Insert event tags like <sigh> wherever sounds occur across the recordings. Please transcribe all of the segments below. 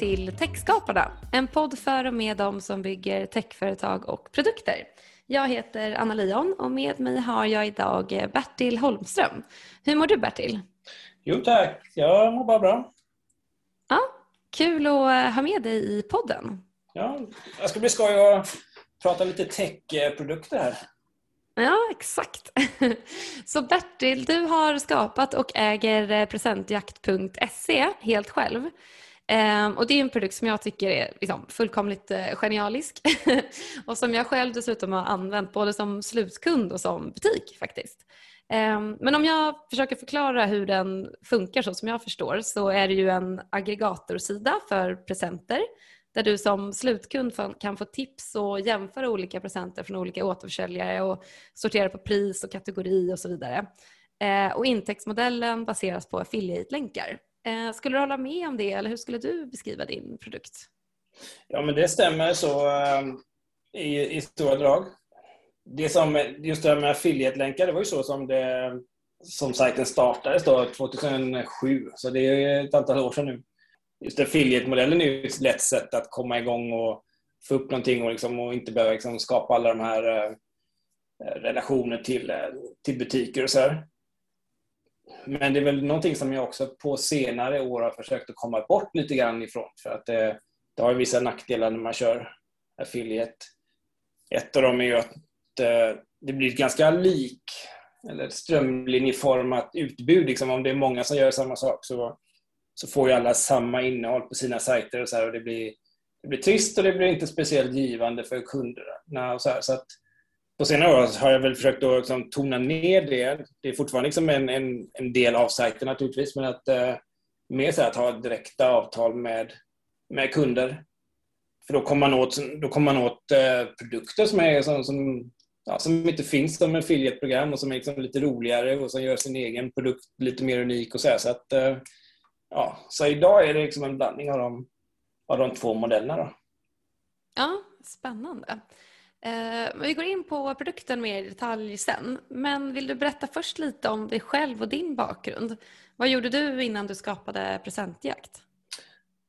till Techskaparna, en podd för och med dem som bygger techföretag och produkter. Jag heter Anna Leon och med mig har jag idag Bertil Holmström. Hur mår du Bertil? Jo tack, jag mår bara bra. Ja, kul att ha med dig i podden. Ja, jag ska bli skoj att prata lite techprodukter här. Ja, exakt. <laughs> Så Bertil, du har skapat och äger presentjakt.se helt själv. Ehm, och det är en produkt som jag tycker är liksom fullkomligt eh, genialisk <laughs> och som jag själv dessutom har använt både som slutkund och som butik faktiskt. Ehm, men om jag försöker förklara hur den funkar så som jag förstår så är det ju en aggregatorsida för presenter där du som slutkund kan få tips och jämföra olika presenter från olika återförsäljare och sortera på pris och kategori och så vidare. Ehm, och intäktsmodellen baseras på affiliate-länkar. Eh, skulle du hålla med om det eller hur skulle du beskriva din produkt? Ja, men det stämmer så eh, i, i stora drag. Det som, just det här med affiliate-länkar, det var ju så som, det, som sajten startades då, 2007, så det är ett antal år sedan nu just affiliate-modellen är ju ett lätt sätt att komma igång och få upp någonting och, liksom, och inte behöva liksom, skapa alla de här eh, relationer till, eh, till butiker och så här. Men det är väl någonting som jag också på senare år har försökt att komma bort lite grann ifrån. För att det, det har vissa nackdelar när man kör affiliate. Ett av dem är ju att eh, det blir ett ganska lik eller strömlinjeformat utbud. Liksom, om det är många som gör samma sak så så får ju alla samma innehåll på sina sajter och så här, och det blir, det blir trist och det blir inte speciellt givande för kunderna. Och så, här, så att på senare år har jag väl försökt att liksom tona ner det. Det är fortfarande liksom en, en, en del av sajten naturligtvis, men att eh, mer så att ha direkta avtal med, med kunder. För då kommer man åt, då kommer man åt eh, produkter som, är, som, som, ja, som inte finns som affiliate-program och som är liksom lite roligare och som gör sin egen produkt lite mer unik. och Så, här, så att eh, ja, så idag är det liksom en blandning av de, av de två modellerna. Då. Ja, spännande. Eh, men vi går in på produkten mer i detalj sen. Men vill du berätta först lite om dig själv och din bakgrund? Vad gjorde du innan du skapade Presentjakt?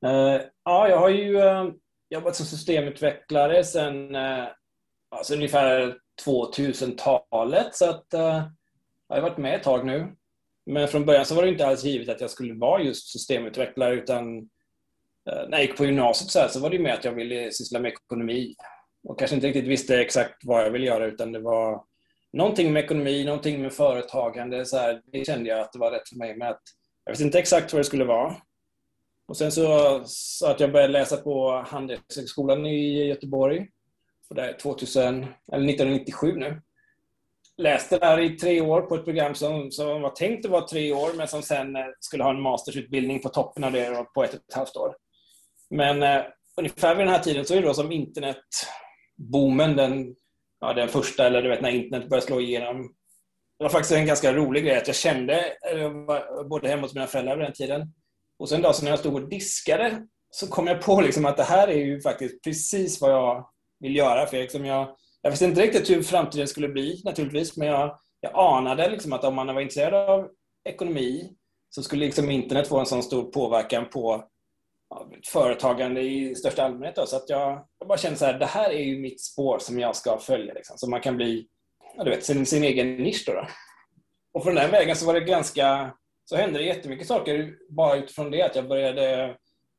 Eh, ja, jag har ju eh, jobbat som systemutvecklare sedan alltså ungefär 2000-talet. Så att, jag har varit med ett tag nu. Men från början så var det inte alls givet att jag skulle vara just systemutvecklare utan när jag gick på gymnasiet så, här, så var det mer att jag ville syssla med ekonomi och kanske inte riktigt visste exakt vad jag ville göra utan det var någonting med ekonomi, någonting med företagande. Så här, det kände jag att det var rätt för mig. Men att jag visste inte exakt vad det skulle vara. Och sen så, så att jag började läsa på Handelshögskolan i Göteborg. Och det är 2000, eller 1997 nu läste där i tre år på ett program som, som var tänkt att vara tre år men som sen eh, skulle ha en mastersutbildning på toppen av det på ett och ett halvt år. Men eh, ungefär vid den här tiden så är det då som boomen, den, ja, den första, eller du vet när internet började slå igenom. Det var faktiskt en ganska rolig grej att jag kände, jag bodde hemma hos mina föräldrar vid den tiden, och sen då så när jag stod och diskade så kom jag på liksom att det här är ju faktiskt precis vad jag vill göra. För liksom jag, jag visste inte riktigt hur framtiden skulle bli naturligtvis, men jag, jag anade liksom att om man var intresserad av ekonomi så skulle liksom internet få en sån stor påverkan på företagande i största allmänhet. Då. Så att jag, jag bara kände så här, det här är ju mitt spår som jag ska följa. Liksom. Så man kan bli ja, du vet, sin, sin egen nisch. Då, då. Och från den vägen så var det ganska så hände det jättemycket saker bara utifrån det att jag började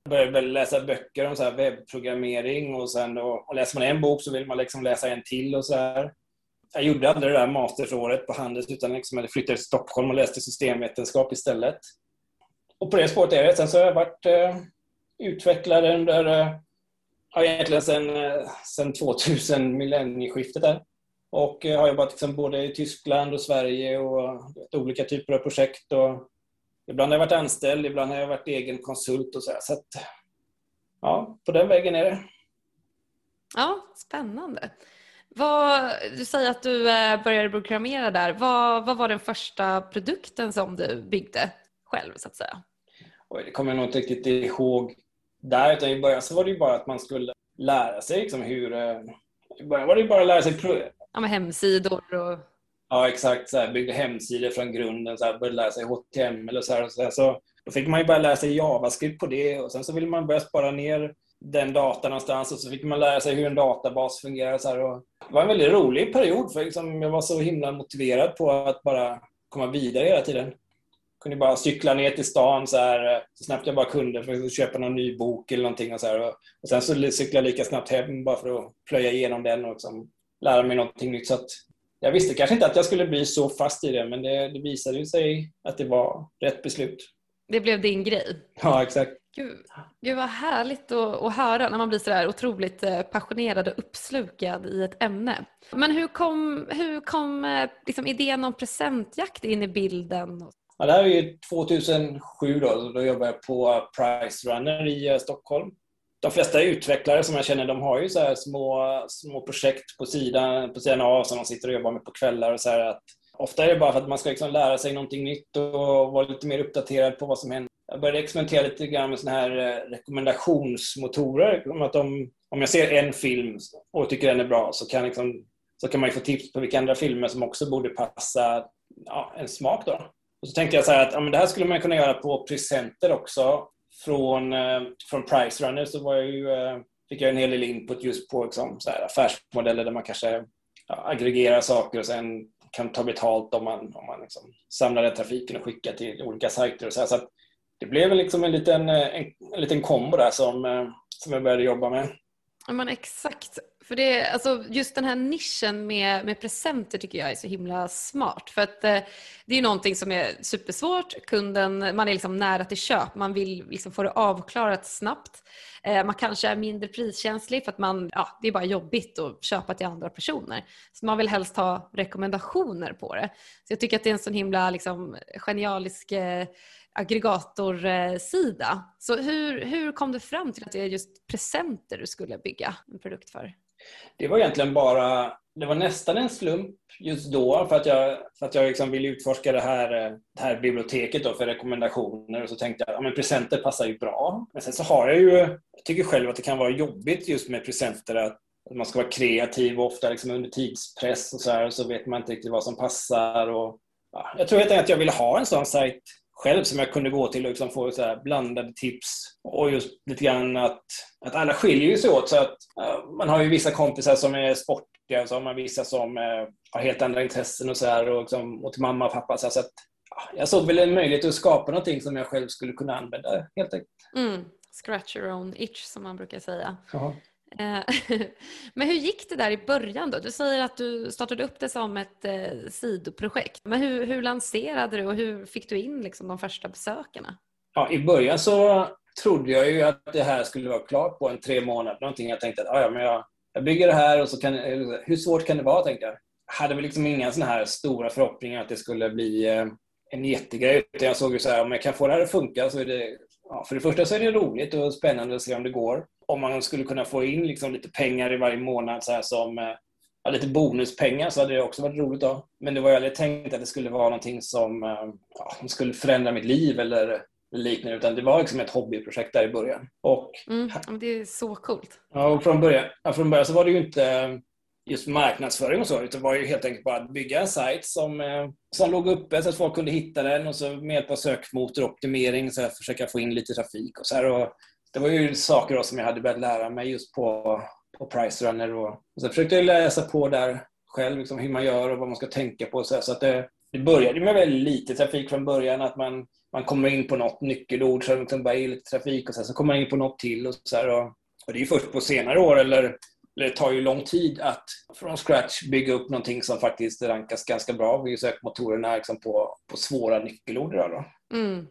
började läsa böcker om så här webbprogrammering och sen då, och läser man en bok så vill man liksom läsa en till och så här. Jag gjorde aldrig det där mastersåret på Handels utan liksom jag flyttade till Stockholm och läste systemvetenskap istället. Och på det spåret är det. Sen så har jag varit eh, eh, utvecklare under, eh, ja, egentligen sen, eh, sen 2000, millennieskiftet där. Och eh, har jobbat liksom både i Tyskland och Sverige och olika typer av projekt och Ibland har jag varit anställd, ibland har jag varit egen konsult och så. Här. Så att, ja, på den vägen är det. Ja, spännande. Vad, du säger att du eh, började programmera där. Vad, vad var den första produkten som du byggde själv så att säga? Oj, det kommer jag nog inte riktigt ihåg där. Utan I början så var det ju bara att man skulle lära sig liksom hur... Eh, I början var det ju bara att lära sig... Ja, med hemsidor och... Ja, exakt. Så här, byggde hemsidor från grunden, så här, började lära sig HTML och så här. Och så, här. så då fick man ju börja lära sig JavaScript på det och sen så ville man börja spara ner den datan någonstans och så fick man lära sig hur en databas fungerar. Så här. Och det var en väldigt rolig period för liksom, jag var så himla motiverad på att bara komma vidare hela tiden kunde bara cykla ner till stan så, här, så snabbt jag bara kunde för att köpa någon ny bok eller någonting. Och, så här. och sen så cyklade jag lika snabbt hem bara för att plöja igenom den och liksom lära mig någonting nytt. Så att jag visste kanske inte att jag skulle bli så fast i det, men det, det visade sig att det var rätt beslut. Det blev din grej? Ja, exakt. Gud, Gud vad härligt att, att höra när man blir så där otroligt eh, passionerad och uppslukad i ett ämne. Men hur kom, hur kom eh, liksom idén om presentjakt in i bilden? Ja, det här är ju 2007 då, då jobbade jag på Price Runner i eh, Stockholm. De flesta utvecklare som jag känner de har ju så här små, små projekt på sidan, på sidan av som de sitter och jobbar med på kvällar. Och så att ofta är det bara för att man ska liksom lära sig någonting nytt och vara lite mer uppdaterad på vad som händer. Jag började experimentera lite grann med såna här eh, rekommendationsmotorer. Om, att de, om jag ser en film och tycker den är bra så kan, liksom, så kan man få tips på vilka andra filmer som också borde passa ja, en smak. Då. Och så tänkte jag så att ja, men det här skulle man kunna göra på presenter också. Från, eh, från Price Runner så var jag ju, eh, fick jag en hel del input just på liksom, så här, affärsmodeller där man kanske ja, aggregerar saker och sen kan ta betalt om man, om man liksom samlar den trafiken och skickar till olika sajter. Och så här, så det blev liksom en liten, eh, en, en liten kombo där som, eh, som jag började jobba med. Ja, men exakt. För det, alltså just den här nischen med, med presenter tycker jag är så himla smart. För att eh, det är någonting som är supersvårt. Kunden, man är liksom nära till köp. Man vill liksom få det avklarat snabbt. Eh, man kanske är mindre priskänslig för att man, ja, det är bara jobbigt att köpa till andra personer. Så man vill helst ha rekommendationer på det. Så jag tycker att det är en sån himla liksom, genialisk eh, aggregatorsida. Så hur, hur kom du fram till att det är just presenter du skulle bygga en produkt för? Det var egentligen bara, det var nästan en slump just då för att jag, för att jag liksom ville utforska det här, det här biblioteket då för rekommendationer och så tänkte jag att presenter passar ju bra. Men sen så har jag ju, jag tycker själv att det kan vara jobbigt just med presenter att att man ska vara kreativ och ofta liksom under tidspress och så här, och så vet man inte riktigt vad som passar. Och, ja, jag tror helt enkelt att jag ville ha en sån sajt själv som jag kunde gå till och liksom få så blandade tips. Och just lite grann att, att alla skiljer sig åt. Så att, uh, man har ju vissa kompisar som är sportiga och så har man vissa som uh, har helt andra intressen och så här. Och, liksom, och till mamma och pappa. Så, så att, uh, jag såg väl en möjlighet att skapa någonting som jag själv skulle kunna använda helt enkelt. Mm. Scratch your own itch som man brukar säga. Jaha. Eh, <laughs> men hur gick det där i början då? Du säger att du startade upp det som ett eh, sidoprojekt. Men hur, hur lanserade du och hur fick du in liksom, de första besökarna? Ja, I början så trodde jag ju att det här skulle vara klart på en tre månader. Någonting. Jag tänkte att ah, ja, men jag, jag bygger det här och så kan hur svårt kan det vara? tänkte jag. hade väl liksom inga såna här stora förhoppningar att det skulle bli eh, en jättegrej. Utan jag såg ju så här, om jag kan få det här att funka så är det, ja, för det första så är det roligt och spännande att se om det går om man skulle kunna få in liksom lite pengar i varje månad så här som eh, ja, lite bonuspengar så hade det också varit roligt. Då. Men det var ju aldrig tänkt att det skulle vara någonting som eh, ja, skulle förändra mitt liv eller liknande utan det var liksom ett hobbyprojekt där i början. Och, mm, det är så coolt. Ja, och från början, ja, från början så var det ju inte just marknadsföring och så, utan det var ju helt enkelt bara att bygga en sajt som, eh, som låg uppe så att folk kunde hitta den och så med hjälp av sökmotoroptimering så här, försöka få in lite trafik och så här. Och det var ju saker då som jag hade börjat lära mig just på, på Price Runner. Och, och sen försökte jag läsa på där själv, liksom hur man gör och vad man ska tänka på. Så, så att det, det började med väldigt lite trafik från början. Att man, man kommer in på något nyckelord, så liksom bara är lite trafik och sen så kommer man in på något till. Och så här, och, och, det är först på senare år, eller, eller det tar ju lång tid att från scratch bygga upp någonting som faktiskt rankas ganska bra Vi sökmotorerna liksom på, på svåra nyckelord. Då. Mm.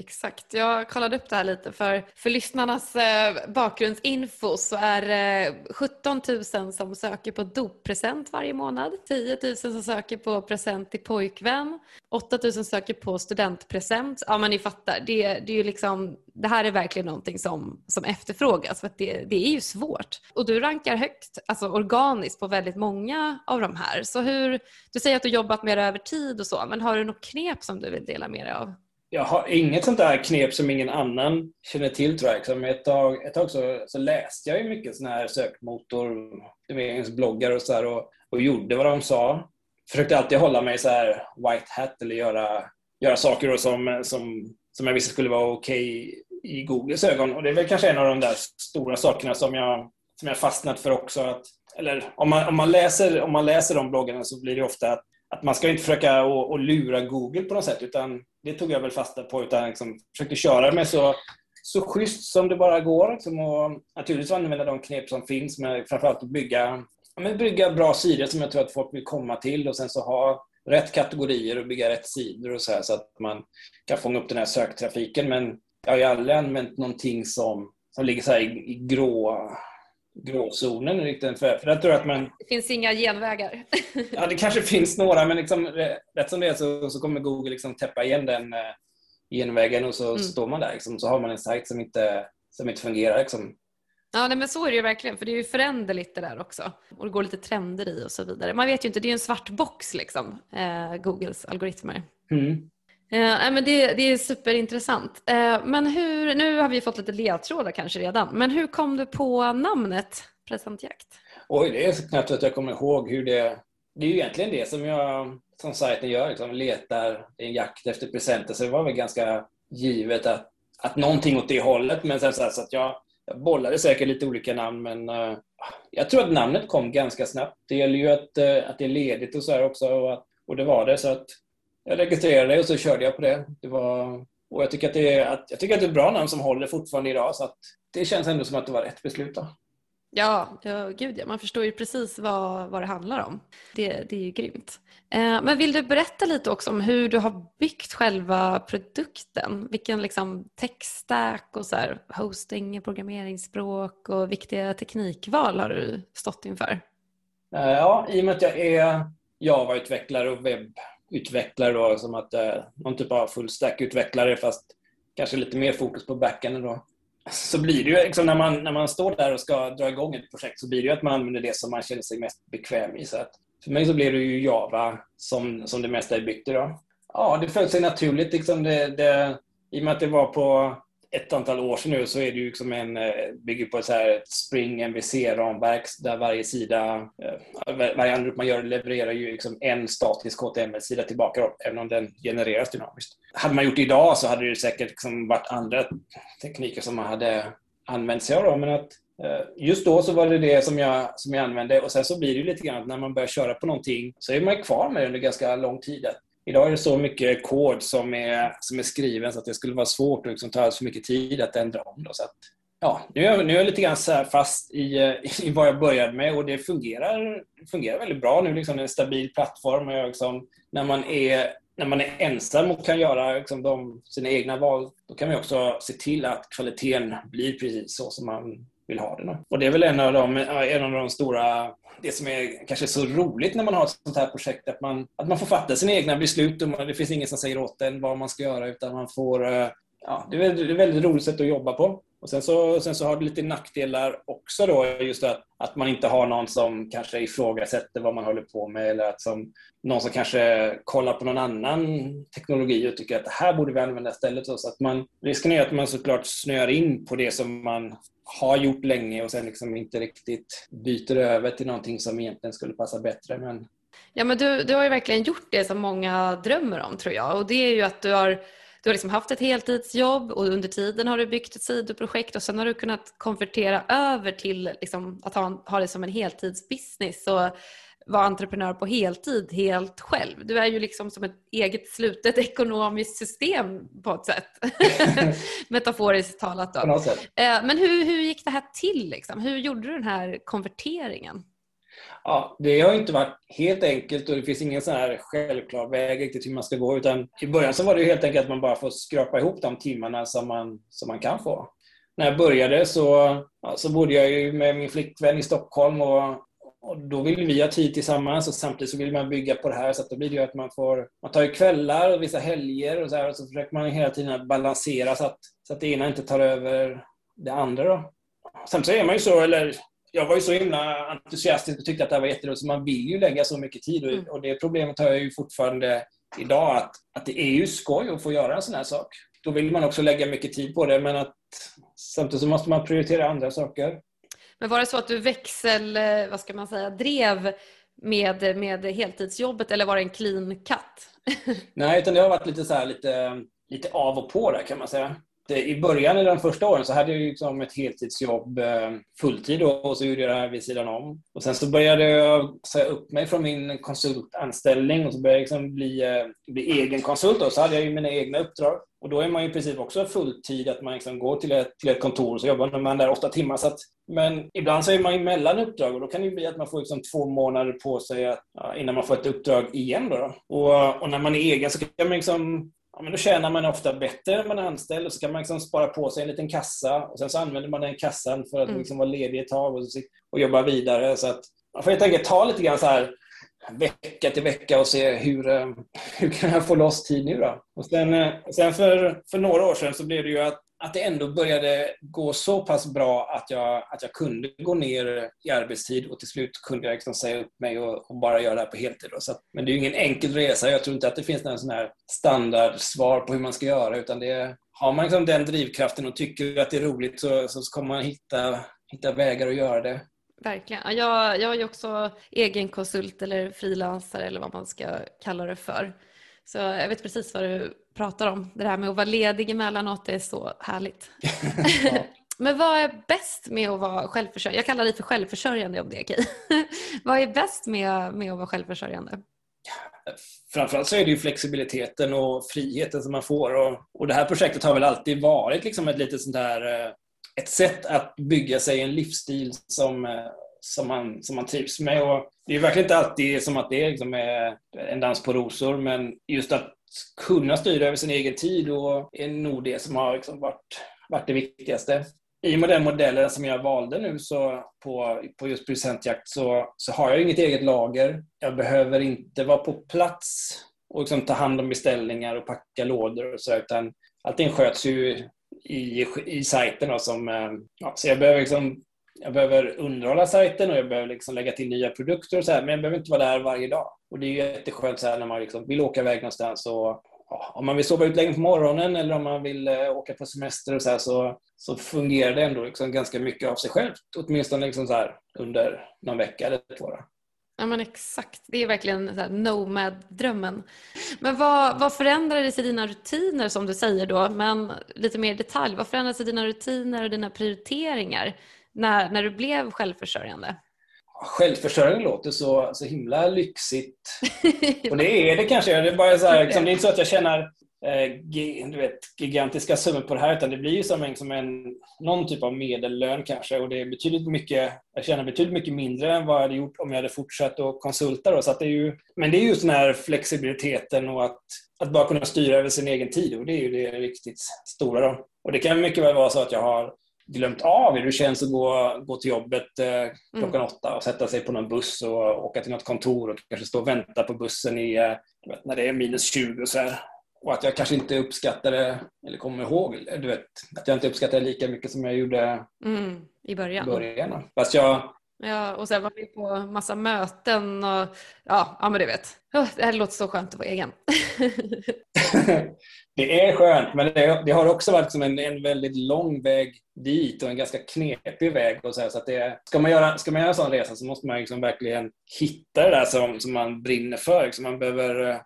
Exakt, jag kollade upp det här lite för, för lyssnarnas eh, bakgrundsinfo så är det eh, 17 000 som söker på doppresent varje månad, 10 000 som söker på present till pojkvän, 8 000 söker på studentpresent. Ja men ni fattar, det, det, är ju liksom, det här är verkligen någonting som, som efterfrågas för det, det är ju svårt. Och du rankar högt, alltså organiskt på väldigt många av de här. Så hur, du säger att du jobbat med det över tid och så, men har du något knep som du vill dela med dig av? Jag har inget sånt där knep som ingen annan känner till tror jag. Liksom ett, tag, ett tag så, så läste jag ju mycket såna här sökmotorbloggar och så här och, och gjorde vad de sa. försökte alltid hålla mig så här white hat eller göra, göra saker som, som, som jag visste skulle vara okej okay i Googles ögon. Och det är väl kanske en av de där stora sakerna som jag, som jag fastnat för också. Att, eller om man, om, man läser, om man läser de bloggarna så blir det ofta att, att man ska inte försöka att, å lura Google på något sätt utan det tog jag väl fasta på utan liksom försökte köra mig så så schysst som det bara går. Liksom, och naturligtvis använda de knep som finns, men framförallt att bygga, men bygga bra sidor som jag tror att folk vill komma till och sen så ha rätt kategorier och bygga rätt sidor och så, här, så att man kan fånga upp den här söktrafiken. Men jag har ju aldrig använt någonting som, som ligger så i, i grå gråzonen riktigt. För, för jag tror att man... Det finns inga genvägar. <laughs> ja, det kanske finns några, men liksom, rätt som det är så, så kommer Google liksom täppa igen den, eh, genvägen och så mm. står man där. Liksom, så har man en sajt som inte, som inte fungerar. Liksom. Ja, nej, men så är det ju verkligen, för det är ju föränderligt det där också. Och det går lite trender i och så vidare. Man vet ju inte, det är ju en svart box liksom, eh, Googles algoritmer. Mm. Eh, men det, det, är superintressant. Eh, men hur, nu har vi fått lite ledtrådar kanske redan, men hur kom du på namnet Presentjakt? Oj, det är så knappt att jag kommer ihåg hur det... Det är ju egentligen det som jag som sajten gör, liksom, letar en jakt efter presenter. Så det var väl ganska givet att, att någonting åt det hållet. Men sen så, här, så att jag, jag bollade säkert lite olika namn, men uh, jag tror att namnet kom ganska snabbt. Det gäller ju att, uh, att det är ledigt och så här också och, att, och det var det. Så att jag registrerade och så körde jag på det. det var, och jag tycker, att det är, jag tycker att det är ett bra namn som håller fortfarande idag. Så det känns ändå som att det var rätt beslut. Då. Ja, ja, gud ja. Man förstår ju precis vad, vad det handlar om. Det, det är ju grymt. Eh, men vill du berätta lite också om hur du har byggt själva produkten? Vilken liksom tech-stack och så här, hosting, programmeringsspråk och viktiga teknikval har du stått inför? Eh, ja, i och med att jag är Java-utvecklare och utvecklare då, som att eh, någon typ av full stack-utvecklare fast kanske lite mer fokus på backen då så blir det ju liksom när man, när man står där och ska dra igång ett projekt så blir det ju att man använder det som man känner sig mest bekväm i. Så att för mig så blev det ju Java som, som det mesta är byggt idag. Ja, det föll sig naturligt. Liksom det, det, I och med att det var på ett antal år sedan nu så är det ju liksom en, eh, bygger på ett så här Spring MVC-ramverk där varje sida, eh, varje anrop man gör levererar ju liksom en statisk HTML-sida tillbaka även om den genereras dynamiskt. Hade man gjort det idag så hade det säkert liksom varit andra tekniker som man hade använt sig av. Då, men att eh, Just då så var det det som jag, som jag använde och sen så blir det ju lite grann att när man börjar köra på någonting så är man kvar med det under ganska lång tid. Idag är det så mycket kod som är, som är skriven så att det skulle vara svårt och liksom ta så mycket tid att ändra om. Då, så att, ja, nu, är, nu är jag lite grann så fast i, <laughs> i vad jag började med och det fungerar, fungerar väldigt bra nu. Liksom, det är en stabil plattform. Och jag, liksom, när, man är, när man är ensam och kan göra liksom, de, sina egna val, då kan man också se till att kvaliteten blir precis så som man vill ha den. Och det är väl en av de, en av de stora, det som är kanske så roligt när man har ett sånt här projekt, att man, att man får fatta sina egna beslut och det finns ingen som säger åt en vad man ska göra utan man får, eh, ja, det är ett väldigt roligt sätt att jobba på. Och sen så, sen så har det lite nackdelar också då, just att, att man inte har någon som kanske ifrågasätter vad man håller på med eller att som, någon som kanske kollar på någon annan teknologi och tycker att det här borde vi använda istället. Så att man, risken är att man såklart snöar in på det som man har gjort länge och sen liksom inte riktigt byter över till någonting som egentligen skulle passa bättre. Men... Ja, men du, du har ju verkligen gjort det som många drömmer om tror jag och det är ju att du har du har liksom haft ett heltidsjobb och under tiden har du byggt ett sidoprojekt och sen har du kunnat konvertera över till liksom att ha, ha det som en heltidsbusiness och vara entreprenör på heltid helt själv. Du är ju liksom som ett eget slutet <laughs> ekonomiskt system på ett sätt. <laughs> Metaforiskt talat. Då. Eh, men hur, hur gick det här till? Liksom? Hur gjorde du den här konverteringen? Ja, det har inte varit helt enkelt och det finns ingen sån här självklar väg riktigt hur man ska gå. Utan I början så var det helt enkelt att man bara får skrapa ihop de timmarna som man, som man kan få. När jag började så, ja, så bodde jag ju med min flickvän i Stockholm och, och då vill vi ha tid tillsammans och samtidigt så vill man bygga på det här så att då blir det ju att man får man tar ju kvällar och vissa helger och så här och så försöker man hela tiden balansera så att, så att det ena inte tar över det andra. Då. Samtidigt så är man ju så, eller jag var ju så himla entusiastisk och tyckte att det här var jätteroligt så man vill ju lägga så mycket tid och, mm. och det problemet har jag ju fortfarande idag att, att det är ju skoj att få göra en sån här sak. Då vill man också lägga mycket tid på det men att samtidigt så måste man prioritera andra saker. Men var det så att du växel, vad ska man säga, drev med, med heltidsjobbet eller var det en clean cut? <laughs> Nej, utan det har varit lite, så här, lite, lite av och på där kan man säga Eh, i början, eller de första åren, så hade jag liksom ett heltidsjobb eh, fulltid och så gjorde jag det här vid sidan om. Och sen så började jag säga upp mig från min konsultanställning och så började jag liksom bli, eh, bli egen konsult. Och så hade jag ju mina egna uppdrag. Och då är man ju i princip också fulltid, att man liksom går till ett, till ett kontor och så jobbar man där åtta timmar. Så att, men ibland så är man ju mellan uppdrag och då kan det bli att man får liksom två månader på sig att, innan man får ett uppdrag igen. Då, då. Och, och, när man är egen så kan man liksom ja, men då tjänar man ofta bättre när man är anställd och så kan man liksom spara på sig en liten kassa och sen så använder man den kassan för att mm. liksom vara ledig ett tag och, och jobba vidare. Så att man får helt enkelt ta lite grann så här vecka till vecka och se hur, eh, <laughs> hur kan jag få loss tid nu då? Och sen, eh, sen för, för några år sedan så blev det ju att att det ändå började gå så pass bra att jag, att jag kunde gå ner i arbetstid och till slut kunde jag liksom säga upp mig och, och bara göra det här på heltid. Så att, men det är ju ingen enkel resa. Jag tror inte att det finns någon sån här standardsvar på hur man ska göra utan det har man liksom den drivkraften och tycker att det är roligt så, så kommer man hitta, hitta vägar att göra det. Verkligen. Jag, jag är ju också egen konsult eller frilansare eller vad man ska kalla det för. Så jag vet precis vad du pratar om. Det här med att vara ledig emellanåt, det är så härligt. <laughs> Men vad är bäst med att vara självförsörjande? Jag kallar dig för självförsörjande om det är okej. <laughs> vad är bäst med, med att vara självförsörjande? Framförallt så är det ju flexibiliteten och friheten som man får. Och, och det här projektet har väl alltid varit liksom ett litet sånt där eh, ett sätt att bygga sig en livsstil som, eh, som, man, som man trivs med. Och det är verkligen inte alltid som att det är liksom en dans på rosor, men just att kunna styra över sin egen tid och är nog det som har liksom varit, varit det viktigaste. I och med den modellen som jag valde nu så på, på just producentjakt så, så har jag inget eget lager. Jag behöver inte vara på plats och liksom ta hand om beställningar och packa lådor och så, utan allting sköts ju i, i sajten. Då, som, eh, ja, så jag behöver liksom jag behöver underhålla sajten och jag behöver liksom lägga till nya produkter och så här, men jag behöver inte vara där varje dag. Och det är jätteskönt så här när man liksom vill åka iväg någonstans och ja, om man vill sova ut länge på morgonen eller om man vill eh, åka på semester och så, här, så, så fungerar det ändå liksom ganska mycket av sig självt. Åtminstone liksom så här, under någon vecka eller två. Ja men exakt, det är verkligen nomad-drömmen. Men vad, vad förändrades i dina rutiner som du säger då, men lite mer i detalj, vad förändrades i dina rutiner och dina prioriteringar när, när du blev självförsörjande? Självförsörjande låter så, så himla lyxigt. <laughs> Och det är det kanske. Det är, bara så här, liksom, det är inte så att jag tjänar eh, du vet, gigantiska summor på det här, utan det blir ju som en, som en, någon typ av medellön kanske. Och det är betydligt mycket, jag tjänar betydligt mycket mindre än vad jag hade gjort om jag hade fortsatt att konsulta. Då, så att det är ju, men det är just den här flexibiliteten och att, att bara kunna styra över sin egen tid. Och det är ju det riktigt stora. Då. Och det kan mycket väl vara så att jag har glömt av hur det känns att gå, gå till jobbet eh, klockan mm. åtta och sätta sig på någon buss och åka till något kontor och kanske stå och vänta på bussen i, eh, vet, när det är minus 20 och så här. Och att jag kanske inte uppskattar det, eller kommer ihåg, du vet, att jag inte uppskattar det lika mycket som jag gjorde mm, i början. Början. Fast jag, Ja, och sen var vi på massa möten och ja, ja men du vet. det här låter så skönt att vara egen. <laughs> det är skönt, men det, det har också varit som en, en, väldigt lång väg dit och en ganska knepig väg. Och så här, så att det, ska, man göra, ska man göra en sån resa så måste man liksom verkligen hitta det där som, som man brinner för. Liksom man behöver eh,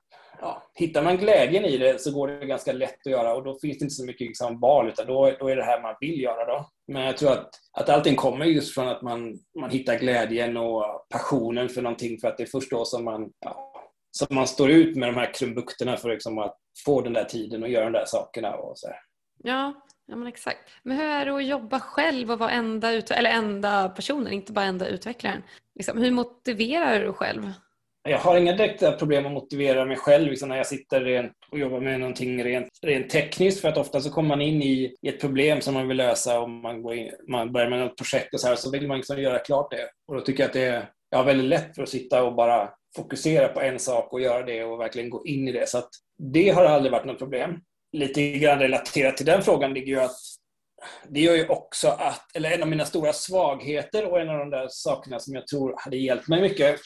ja, hittar man glädjen i det så går det ganska lätt att göra och då finns det inte så mycket liksom val utan då, då är det här man vill göra. Då. Men jag tror att, att allting kommer just från att man, man hittar glädjen och passionen för någonting för att det är först då som man, ja, som man står ut med de här krumbukterna för liksom att få den där tiden och göra de där sakerna. Och så. Ja, Ja men exakt. Men hur är det att jobba själv och vara enda, ut eller enda personen, inte bara enda utvecklaren? Liksom, hur motiverar du själv? Jag har inga direkta problem att motivera mig själv liksom när jag sitter rent och jobbar med någonting rent, rent tekniskt. För att ofta så kommer man in i, i ett problem som man vill lösa och man, går in, man börjar med något projekt och så här, så vill man liksom göra klart det. Och då tycker jag att det är, jag har väldigt lätt för att sitta och bara fokusera på en sak och göra det och verkligen gå in i det. Så att det har aldrig varit något problem. Lite grann relaterat till den frågan ligger ju att det gör ju också att, eller en av mina stora svagheter och en av de där sakerna som jag tror hade hjälpt mig mycket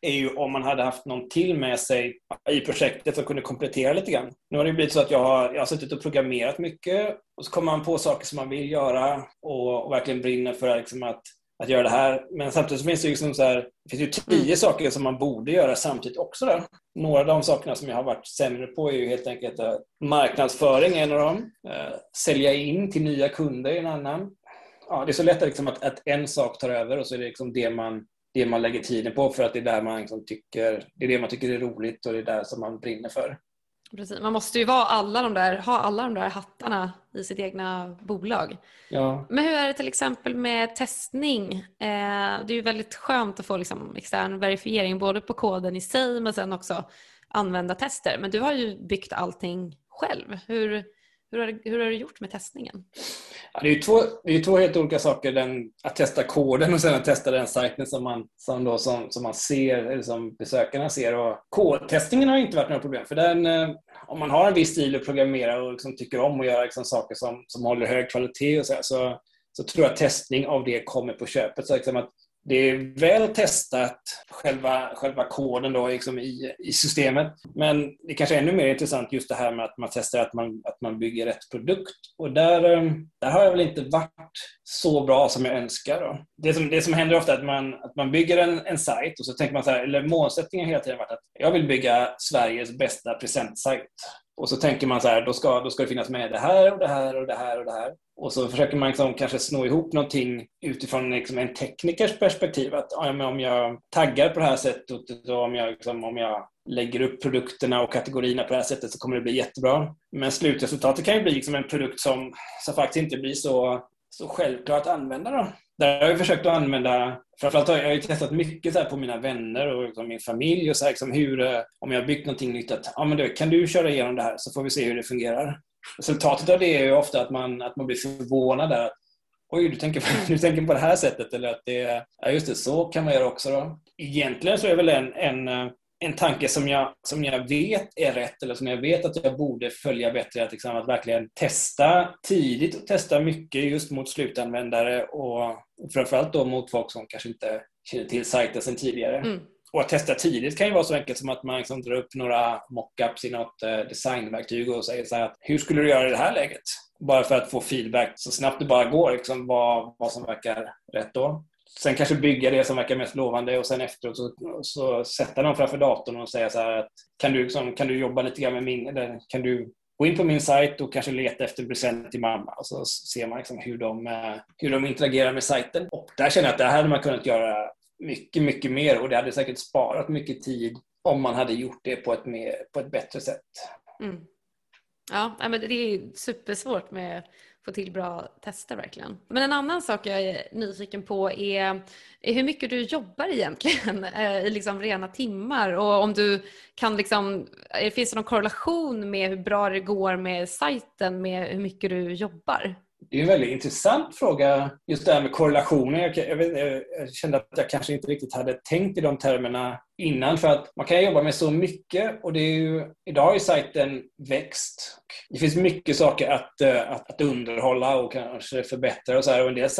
är ju om man hade haft någon till med sig i projektet som kunde komplettera lite grann. Nu har det blivit så att jag har, jag har suttit och programmerat mycket och så kommer man på saker som man vill göra och, och verkligen brinner för liksom att att göra det här. Men samtidigt finns det, liksom så här, det finns ju tio mm. saker som man borde göra samtidigt också. Då. Några av de sakerna som jag har varit sämre på är ju helt enkelt att marknadsföring är en av dem. Eh, sälja in till nya kunder är en annan. Ja, det är så lätt liksom att, att en sak tar över och så är det liksom det man det man lägger tiden på för att det är där man liksom tycker, det är det man tycker är roligt och det är där som man brinner för. Precis. Man måste ju vara alla de där, ha alla de där hattarna i sitt egna bolag. Ja. Men hur är det till exempel med testning? Eh, det är ju väldigt skönt att få liksom extern verifiering både på koden i sig men sen också använda tester. Men du har ju byggt allting själv. Hur, hur, har, hur har du gjort med testningen? Ja, det är ju två, det är två helt olika saker. Den, att testa koden och sen att testa den sajten som man, som då, som, som man ser, eller som besökarna ser. Och kodtestningen har inte varit några problem. För den, eh, om man har en viss stil att programmera och liksom tycker om att göra liksom saker som, som håller hög kvalitet och så, här, så, så tror jag att testning av det kommer på köpet. Så liksom att det är väl testat, själva, själva koden då, liksom i, i systemet. Men det kanske är ännu mer intressant just det här med att man testar att man, att man bygger rätt produkt. Och där, eh, där har jag väl inte varit så bra som jag önskar. Då. Det, som, det som händer ofta är att man, att man bygger en, en sajt och så tänker man så här, eller målsättningen hela tiden varit att jag vill bygga Sveriges bästa presentsajt. Och så tänker man så här, då ska, då ska det finnas med det här och det här och det här och det här. Och så försöker man liksom kanske sno ihop någonting utifrån liksom en teknikers perspektiv. Att ja, om jag taggar på det här sättet och om jag, liksom, om jag lägger upp produkterna och kategorierna på det här sättet så kommer det bli jättebra. Men slutresultatet kan ju bli liksom en produkt som, som faktiskt inte blir så, så självklar att använda. Då. Där har jag försökt att använda, framförallt har jag testat mycket så på mina vänner och liksom min familj och så här, liksom hur, eh, om jag har byggt någonting nytt, att ja, men du, kan du köra igenom det här så får vi se hur det fungerar. Resultatet av det är ju ofta att man, att man blir förvånad där. Oj, du tänker, på, <laughs> du tänker på det här sättet eller att det, ja just det, så kan man göra också då. Egentligen så är väl en, en, eh, en tanke som jag, som jag vet är rätt eller som jag vet att jag borde följa bättre, att, liksom, att verkligen testa tidigt och testa mycket just mot slutanvändare och framförallt då mot folk som kanske inte känner till sajten sedan tidigare. Mm. Och att testa tidigt kan ju vara så enkelt som att man liksom drar upp några mockups i något eh, designverktyg och säger så här att hur skulle du göra i det här läget? Bara för att få feedback så snabbt det bara går, liksom, vad, vad som verkar rätt då. Sen kanske bygga det som verkar mest lovande och sen efteråt så, så sätta dem framför datorn och säga så här att kan du, liksom, kan du jobba lite grann med min, eller kan du gå in på min sajt och kanske leta efter present till mamma och så ser man liksom hur, de, eh, hur de interagerar med sajten. Och där känner jag att det här hade man kunnat göra mycket, mycket mer och det hade säkert sparat mycket tid om man hade gjort det på ett, mer, på ett bättre sätt. Mm. Ja, men det är supersvårt med att få till bra tester verkligen. Men en annan sak jag är nyfiken på är, är hur mycket du jobbar egentligen <laughs> eh, i liksom rena timmar och om du kan liksom, eh, finns det någon korrelation med hur bra det går med sajten med hur mycket du jobbar? Det är en väldigt intressant fråga, just det här med korrelationer. Jag, jag, vet, jag, kände att jag kanske inte riktigt hade tänkt i de termerna innan. För att man kan jobba med så mycket och det är ju, idag har ju sajten växt. Det finns mycket saker att, eh, att, att underhålla och kanske förbättra och så här. Och en, del,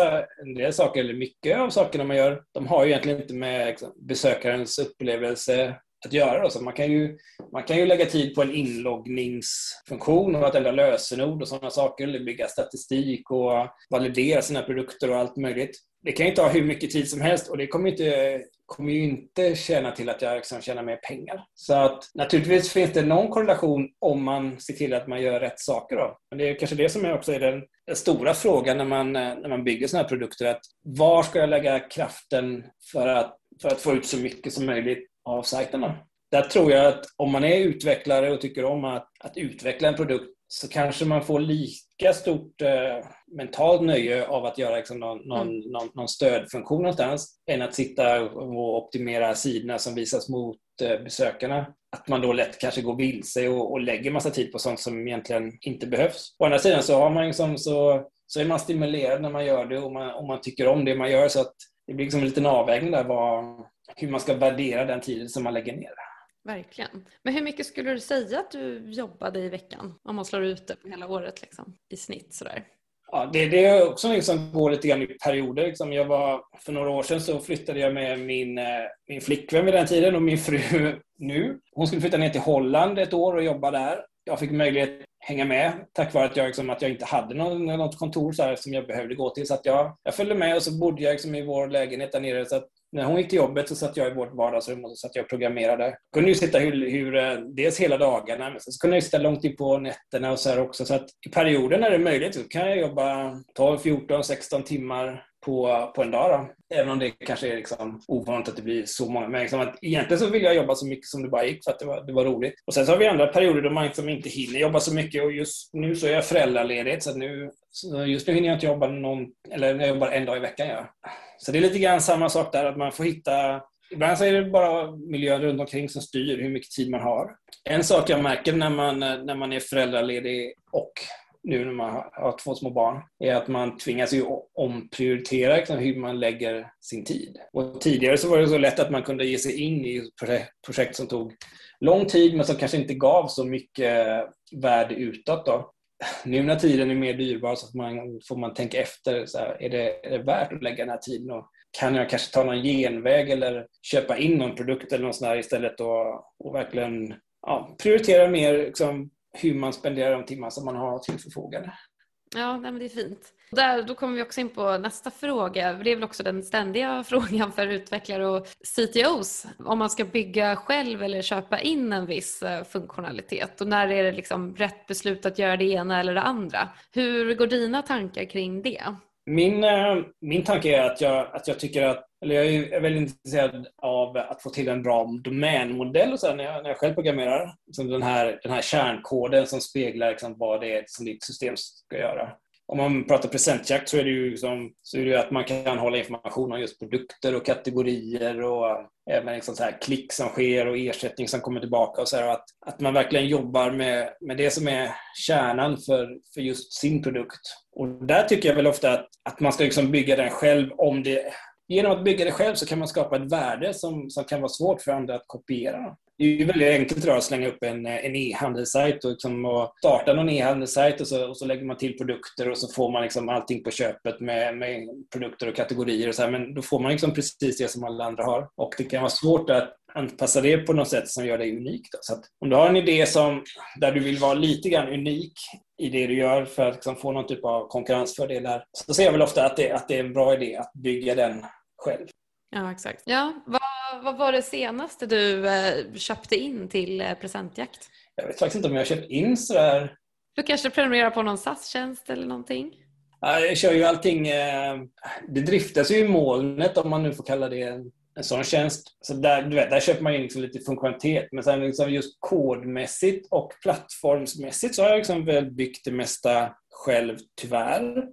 en del saker, eller mycket av sakerna man gör, de har ju egentligen inte med liksom, besökarens upplevelse att göra. Då. Så man, kan ju, man kan ju lägga tid på en inloggningsfunktion och att ändra lösenord och sådana saker, eller bygga statistik och validera sina produkter och allt möjligt. Det kan ju ta hur mycket tid som helst och det kommer, inte, kommer ju inte tjäna till att jag liksom tjänar mer pengar. Så att naturligtvis finns det någon korrelation om man ser till att man gör rätt saker. Då. Men det är kanske det som är också är den, den stora frågan när man, när man bygger sådana här produkter. Att var ska jag lägga kraften för att, för att få ut så mycket som möjligt av sajterna. Där tror jag att om man är utvecklare och tycker om att, att utveckla en produkt så kanske man får lika stort eh, mentalt nöje av att göra liksom, någon, någon, mm. någon, någon, stödfunktion någonstans än att sitta och optimera sidorna som visas mot eh, besökarna. Att man då lätt kanske går vilse och, och lägger massa tid på sånt som egentligen inte behövs. Å andra sidan så, har man liksom, så, så är man stimulerad när man gör det och man, och man tycker om det man gör så att det blir liksom en liten avvägning där vad, hur man ska värdera den tiden som man lägger ner. Verkligen. Men hur mycket skulle du säga att du jobbade i veckan? Om man slår ut det på hela året liksom, i snitt sådär. Ja, det, det är också något som går lite grann i perioder. Liksom. Jag var, för några år sedan så flyttade jag med min, eh, min flickvän vid den tiden och min fru nu. Hon skulle flytta ner till Holland ett år och jobba där. Jag fick möjlighet hänga med tack vare att jag, liksom, att jag inte hade någon, något kontor så här, som jag behövde gå till. Så att jag, jag följde med och så bodde jag liksom, i vår lägenhet där nere. Så att när hon gick till jobbet så satt jag i vårt vardagsrum och så satt jag och programmerade. Jag kunde ju sitta hur, hur, eh, dels hela dagarna, men så kunde jag sitta långt in på nätterna och så här också. Så att i perioder när det är möjligt så kan jag jobba 12, 14, 16 timmar på, på en dag. Då. Även om det kanske är liksom ovanligt att det blir så många. Men liksom att egentligen så vill jag jobba så mycket som det bara gick för att det var, det var roligt. Och sen så har vi andra perioder då man liksom inte hinner jobba så mycket och just nu så är jag föräldraledig så nu, så just nu hinner jag inte jobba någon, eller jag jobbar en dag i veckan. Ja. Så det är lite grann samma sak där, att man får hitta Ibland så är det bara miljön runt omkring som styr hur mycket tid man har. En sak jag märker när man, när man är föräldraledig och nu när man har två små barn, är att man tvingas ju omprioritera liksom, hur man lägger sin tid. Och tidigare så var det så lätt att man kunde ge sig in i projekt som tog lång tid men som kanske inte gav så mycket värde utåt. Då. Nu när tiden är mer dyrbar så får man, får man tänka efter. Så här, är, det, är det värt att lägga den här tiden? Och kan jag kanske ta någon genväg eller köpa in någon produkt eller något sånt där istället och, och verkligen ja, prioritera mer liksom, hur man spenderar de timmar som man har till förfogande. Ja, nej, men det är fint. Där, då kommer vi också in på nästa fråga. Det är väl också den ständiga <laughs> frågan för utvecklare och CTOs. Om man ska bygga själv eller köpa in en viss eh, funktionalitet och när är det liksom rätt beslut att göra det ena eller det andra? Hur går dina tankar kring det? Min, eh, min tanke är att jag, att jag tycker att eller jag är väldigt intresserad av att få till en bra domänmodell och så när, jag, när jag själv programmerar. Liksom den, här, den här kärnkoden som speglar liksom vad det är som ditt system ska göra. Om man pratar presentjakt så är det ju liksom, så är det att man kan hålla information om just produkter och kategorier och eh, även liksom så här klick som sker och ersättning som kommer tillbaka. Och så här, att, att man verkligen jobbar med, med det som är kärnan för, för just sin produkt. Och där tycker jag väl ofta att, att man ska liksom bygga den själv om det genom att bygga det själv så kan man skapa ett värde som, som kan vara svårt för andra att kopiera. Det är ju väldigt enkelt idag att slänga upp en, eh, en e-handelssajt och, liksom, och starta någon e-handelssajt och så, och så lägger man till produkter och så får man liksom allting på köpet med, med produkter och kategorier och så här. Men då får man liksom precis det som alla andra har. Och det kan vara svårt att anpassa det på något sätt som gör dig unik. Då. Så om du har en idé som, där du vill vara lite grann unik i det du gör för att liksom få någon typ av konkurrensfördelar så ser jag väl ofta att det, att det är en bra idé att bygga den själv. Ja, exakt. Ja, vad, vad var det senaste du eh, köpte in till eh, presentjakt? Jag vet faktiskt inte om jag har köpt in sådär. Du kanske prenumererar på någon SAS-tjänst eller någonting? Ja, jag kör ju allting. Eh, det driftas ju i molnet om man nu får kalla det en, sån tjänst. Så där, du vet, där köper man in liksom lite funktionalitet. Men sen liksom just kodmässigt och plattformsmässigt så har jag liksom väl byggt det mesta själv, tyvärr.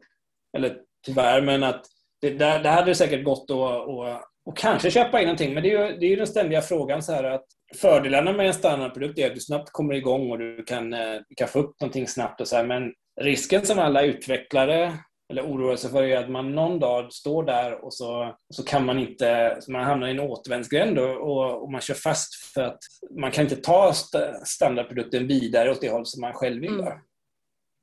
Eller tyvärr, men att det, där, där hade det säkert gått att och kanske köpa in någonting. Men det är ju, det är ju den ständiga frågan så här att fördelarna med en standardprodukt är att du snabbt kommer igång och du kan, eh, du kan få upp någonting snabbt och så här, Men risken som alla utvecklare eller oroar sig för är att man någon dag står där och så, så kan man inte, man hamnar i en återvändsgränd och, och, man kör fast för att man kan inte ta st standardprodukten vidare åt det håll som man själv vill. Mm.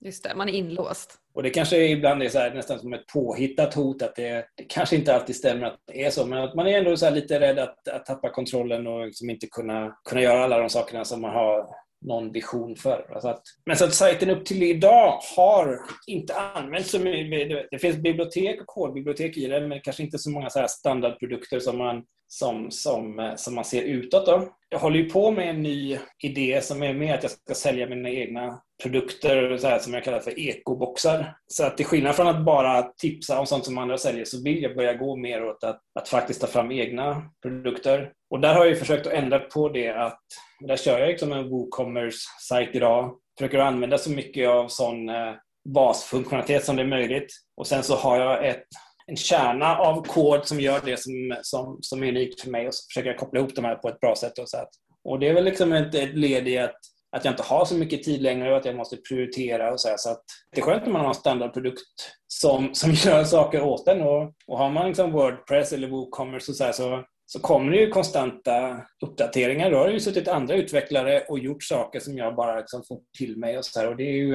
Just det, man är inlåst. Och det kanske ibland är så här, nästan som ett påhittat hot, att det, det, kanske inte alltid stämmer att det är så, men att man är ändå så lite rädd att, att tappa kontrollen och liksom inte kunna, kunna göra alla de sakerna som man har någon vision för. Alltså att, men så att sajten upp till idag har inte använts så mycket. Det finns bibliotek och kodbibliotek i den, men kanske inte så många så standardprodukter som man, som, som, som man ser utåt. Då. Jag håller ju på med en ny idé som är med att jag ska sälja mina egna produkter så här, som jag kallar för ekoboxar. Så att till skillnad från att bara tipsa om sånt som andra säljer så vill jag börja gå mer åt att, att faktiskt ta fram egna produkter. Och där har jag försökt att ändra på det att där kör jag liksom en WooCommerce-sajt idag. Försöker använda så mycket av sån eh, basfunktionalitet som det är möjligt. Och sen så har jag ett, en kärna av kod som gör det som, som, som är unikt för mig och så försöker jag koppla ihop de här på ett bra sätt. Och, så att, och det är väl liksom ett, ett led i att att jag inte har så mycket tid längre och att jag måste prioritera och så här, Så att det är skönt när man har en standardprodukt som, som <laughs> gör saker åt en. Och, och har man liksom Wordpress eller WooCommerce och så, här, så, så kommer det ju konstanta uppdateringar. Då har det ju suttit andra utvecklare och gjort saker som jag bara liksom får till mig och så här, Och det är ju,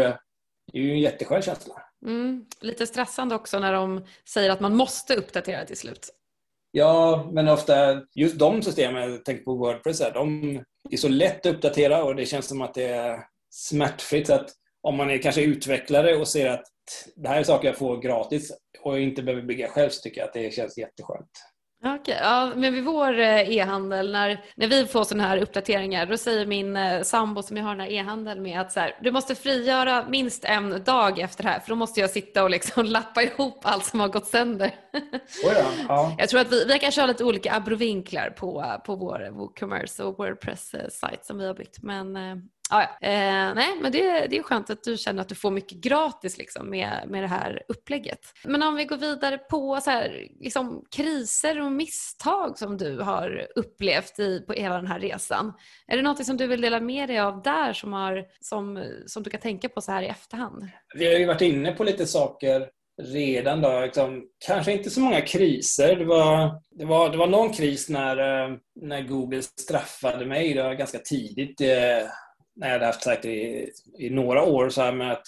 det är ju en jätteskön känsla. Mm, lite stressande också när de säger att man måste uppdatera till slut. Ja, men ofta just de systemen, jag tänker på Wordpress, här, de det är så lätt att uppdatera och det känns som att det är smärtfritt. att om man är kanske utvecklare och ser att det här är saker jag får gratis och inte behöver bygga själv så tycker jag att det känns jätteskönt. Okej, ja, men vid vår eh, e-handel, när, när vi får sådana här uppdateringar, då säger min eh, sambo som jag har den här e-handeln med att så här, du måste frigöra minst en dag efter det här för då måste jag sitta och liksom <laughs> lappa ihop allt som har gått sönder. <laughs> Oj då, ja. Jag tror att vi, vi kanske har lite olika abrovinklar på, på vår WooCommerce och Wordpress-sajt som vi har byggt. Men Ah, Ja. Eh, nej, men det, det är skönt att du känner att du får mycket gratis liksom, med, med det här upplägget. Men om vi går vidare på så här, liksom, kriser och misstag som du har upplevt i, på hela den här resan. Är det något som du vill dela med dig av där som, har, som, som du kan tänka på så här i efterhand? Vi har ju varit inne på lite saker redan. Då, liksom, kanske inte så många kriser. Det var, det var, det var någon kris när, eh, när Google straffade mig då, ganska tidigt. Eh, när jag hade haft sajter i, i några år. Så här med att,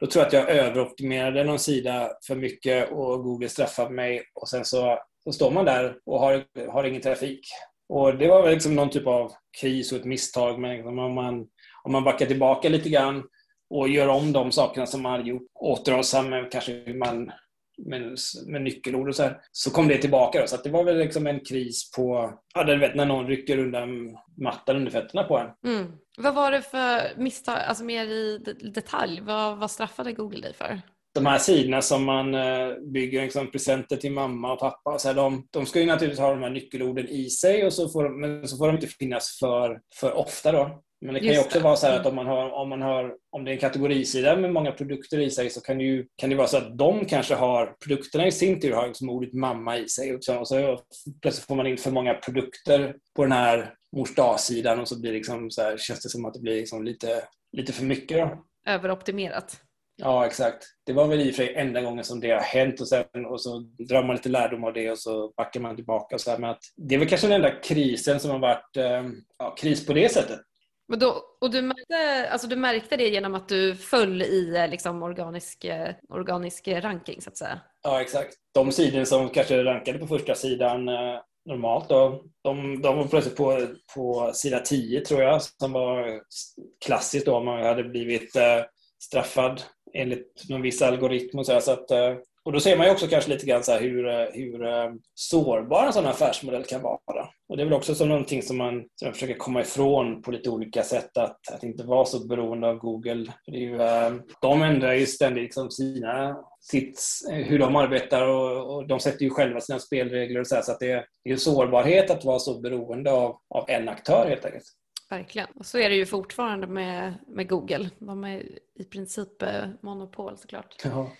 då tror jag att jag överoptimerade någon sida för mycket och Google straffade mig och sen så, så står man där och har, har ingen trafik. Och Det var väl liksom någon typ av kris och ett misstag. Men liksom om man, om man backar tillbaka lite grann och gör om de sakerna som man hade gjort, återhållsam kanske man med, med nyckelord och så här, så kom det tillbaka. Då. Så det var väl liksom en kris på, ja, du vet när någon rycker undan mattan under fötterna på en. Mm. Vad var det för misstag, alltså mer i detalj, vad, vad straffade Google dig för? de här sidorna som man eh, bygger liksom presenter till mamma och pappa, så här, de, de ska ju naturligtvis ha de här nyckelorden i sig, och så får de, men så får de inte finnas för, för ofta. Då. Men det kan Just ju också det. vara så att mm. om man, har, om man har, om det är en kategorisida med många produkter i sig så kan det ju kan det vara så att de kanske har, produkterna i sin tur har liksom ordet mamma i sig och så, och så plötsligt får man in för många produkter på den här mors dag-sidan och så blir liksom så här, känns det som att det blir liksom lite, lite för mycket. Då. Överoptimerat. Ja, exakt. Det var väl i och för sig enda gången som det har hänt och, sen, och så drar man lite lärdom av det och så backar man tillbaka. Så här, men att det är väl kanske den enda krisen som har varit eh, ja, kris på det sättet. Och, då, och du, märkte, alltså du märkte det genom att du föll i eh, liksom organisk, eh, organisk ranking så att säga? Ja, exakt. De sidor som kanske rankade på första sidan eh, normalt då, de, de var plötsligt på, på sida 10 tror jag, som var klassiskt då om man hade blivit eh, straffad enligt någon viss algoritm och så, här, så att, eh, och då ser man ju också kanske lite grann så hur, hur eh, eh sårbar en sån affärsmodell kan vara. Och det är väl också som någonting som man, som man försöker komma ifrån på lite olika sätt, att, att inte vara så beroende av Google. För det är ju, eh, de ändrar ju ständigt liksom sina, sitt, hur de arbetar och, och, de sätter ju själva sina spelregler och så, här, så att det är, är sårbarhet att vara så beroende av, av en aktör helt enkelt. Verkligen. Och så är det ju fortfarande med, med Google. De är i princip eh, monopol såklart. Ja.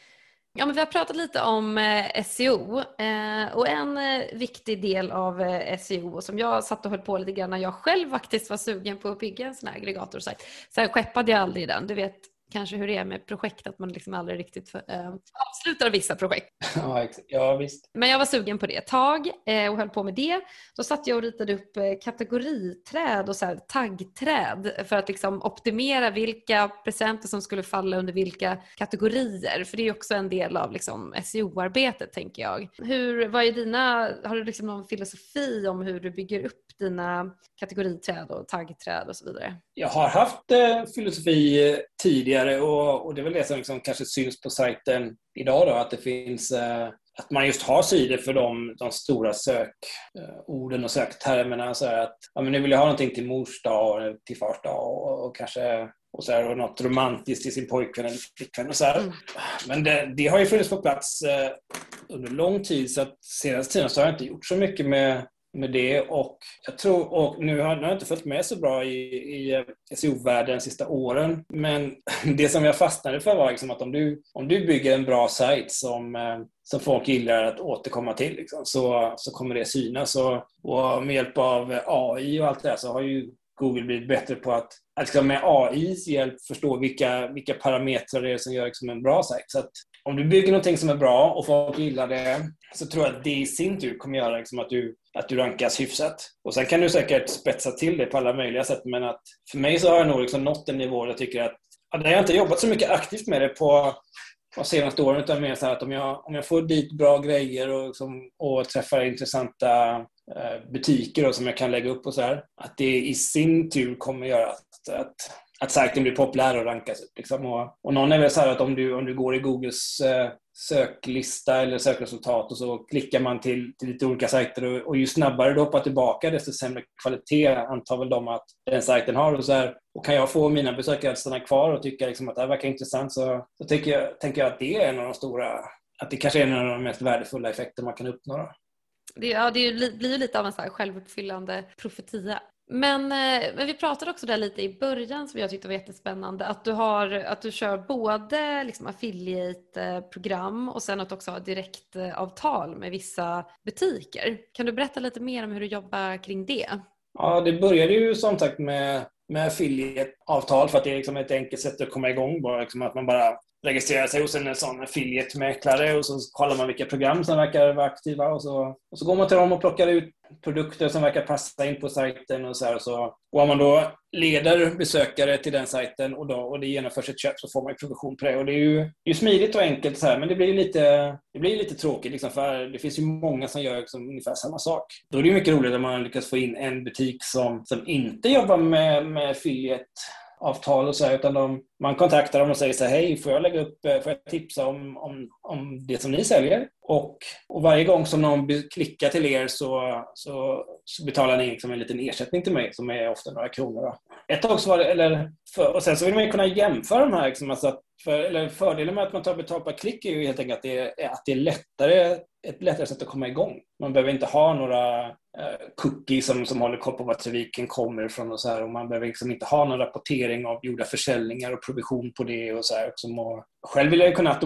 Ja, men vi har pratat lite om eh, SEO eh, och en eh, viktig del av eh, SEO som jag satt och höll på lite grann när jag själv faktiskt var sugen på att bygga en sån här aggregatorsajt. Sen skeppade jag aldrig den. Du vet, kanske hur det är med projekt, att man liksom aldrig riktigt för, äh, avslutar vissa projekt. <laughs> Ja, ja, visst. Men jag var sugen på det ett tag äh, och höll på med det. Då satt jag och ritade upp äh, kategoriträd och så här, taggträd för att liksom optimera vilka presenter som skulle falla under vilka kategorier. För det är också en del av liksom, SEO-arbetet tänker jag. Hur, vad är dina, har du liksom någon filosofi om hur du bygger upp dina kategoriträd och taggträd och så vidare? Jag har haft eh, filosofi tidigare och, och, det är väl det som liksom kanske syns på sajten idag då, att det finns eh, att man just har sidor för de, de stora sökorden eh, och söktermerna. Så att, ja, men nu vill jag ha någonting till mors dag, till fars dag och, och kanske och, så här, och något romantiskt till sin pojkvän eller flickvän. Och så mm. Men det, det, har ju funnits på plats eh, under lång tid så att senaste tiden så har jag inte gjort så mycket med med det och jag tror, och nu har, jag inte följt med så bra i, i eh, SEO-världen de sista åren, men <laughs> det som jag fastnade för var liksom att om du, om du bygger en bra sajt som, eh, som folk gillar att återkomma till liksom, så, så kommer det synas. Och, och med hjälp av AI och allt det där så har ju Google blivit bättre på att, att liksom med AIs hjälp förstå vilka, vilka parametrar det är som gör liksom en bra sajt. Så att om du bygger någonting som är bra och folk gillar det så tror jag att det i sin tur kommer göra liksom att, du, att du rankas hyfsat. Och Sen kan du säkert spetsa till det på alla möjliga sätt men att för mig så har jag nog liksom nått en nivå där jag tycker att ja, jag har inte jobbat så mycket aktivt med det på de senaste åren utan mer så att om jag, om jag får dit bra grejer och, liksom, och träffar intressanta eh, butiker då, som jag kan lägga upp och så här, att det i sin tur kommer göra att, att att sajten blir populär och rankas upp. Liksom. Och, och någon är väl så här att om du, om du går i Googles eh, söklista eller sökresultat och så klickar man till, till lite olika sajter och, och ju snabbare du hoppar tillbaka desto sämre kvalitet antar väl de att den sajten har. Och, så här, och kan jag få mina besökare att stanna kvar och tycka liksom att det här verkar intressant så, så tycker jag, tänker jag att det är en av de stora, att det kanske är en av de mest värdefulla effekter man kan uppnå. Då. Det, ja, det blir ju lite av en så självuppfyllande profetia. Men, eh, men vi pratade också där lite i början som jag tyckte var jättespännande att du, har, att du kör både liksom affiliate-program och sen att du också har direktavtal med vissa butiker. Kan du berätta lite mer om hur du jobbar kring det? Ja, det började ju som sagt med, med affiliate-avtal för att det är liksom ett enkelt sätt att komma igång. Bara liksom att man bara registrerar sig hos en sån affiliate-mäklare och så kollar man vilka program som verkar vara aktiva och så, och så går man till dem och plockar ut produkter som verkar passa in på sajten och så här och så. Och om man då leder besökare till den sajten och, då, och det genomförs ett köp så får man ju provision på det. Och det är ju, det är smidigt och enkelt så här, men det blir lite, det blir lite tråkigt liksom, för det finns ju många som gör liksom ungefär samma sak. Då är det mycket roligare om man lyckas få in en butik som, som inte jobbar med, med affiliate avtal och så här, utan de, man kontaktar dem och säger så här, hej, får jag lägga upp, eh, får jag tipsa om, om, om det som ni säljer? Och, och varje gång som någon klickar till er så, så, så betalar ni liksom en liten ersättning till mig som är ofta några kronor. Då. Ett tag så var det, eller, för, och sen så vill man ju kunna jämföra de här, liksom, alltså att för, eller fördelen med att man tar betalt per klick är ju helt enkelt att det är, att det är lättare, ett lättare sätt att komma igång. Man behöver inte ha några eh, cookies som, som håller koll på var trafiken kommer ifrån och så här. Och man behöver liksom inte ha någon rapportering av gjorda försäljningar och provision på det och så här. Som, och själv vill jag ju kunna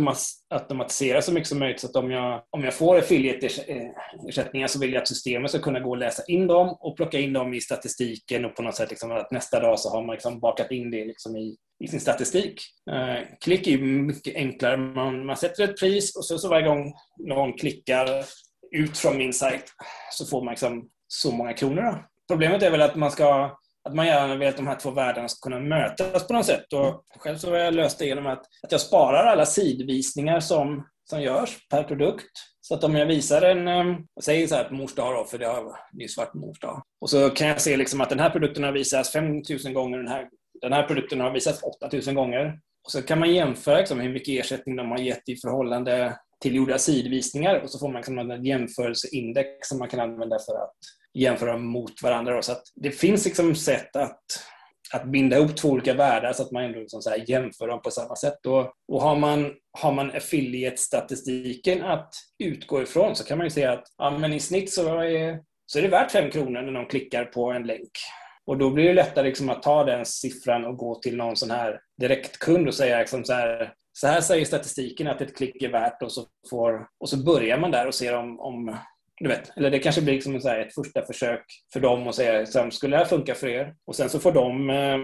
automatisera så mycket som möjligt så att om jag, om jag får affiliate-ersättningar så vill jag att systemet ska kunna gå och läsa in dem och plocka in dem i statistiken och på något sätt liksom att nästa dag så har man liksom bakat in det liksom i, i sin statistik. Eh, klick är mycket enklare. Man, man sätter ett pris och så, så varje gång någon klickar ut från min sajt så får man liksom så många kronor. Då. Problemet är väl att man ska att man gärna vill att de här två världarna ska kunna mötas på något sätt. Och själv så har jag löst det genom att, att jag sparar alla sidvisningar som, som görs per produkt. Så att om jag visar en, ehm, jag säger så här på mors dag då, för det har nyss varit mors dag. Och så kan jag se liksom att den här produkten har visats 5000 gånger, den här den här produkten har visats 8000 gånger. Och så kan man jämföra liksom hur mycket ersättning de har gett i förhållande till gjorda sidvisningar och så får man liksom en jämförelseindex som man kan använda för att jämföra mot varandra. Så att det finns liksom sätt att, att binda ihop två olika världar så att man ändå liksom så jämför dem på samma sätt. Och, och har man, har man affiliate-statistiken att utgå ifrån så kan man ju se att ja, men i snitt så är, så är det värt 5 kronor när någon klickar på en länk. Och då blir det lättare liksom att ta den siffran och gå till någon sån här direktkund och säga liksom så här, så här säger statistiken att ett klick är värt och så, får, och så börjar man där och ser om, om du vet, eller det kanske blir liksom så ett första försök för dem att säga sen skulle det här funka för er? Och sen så får de eh,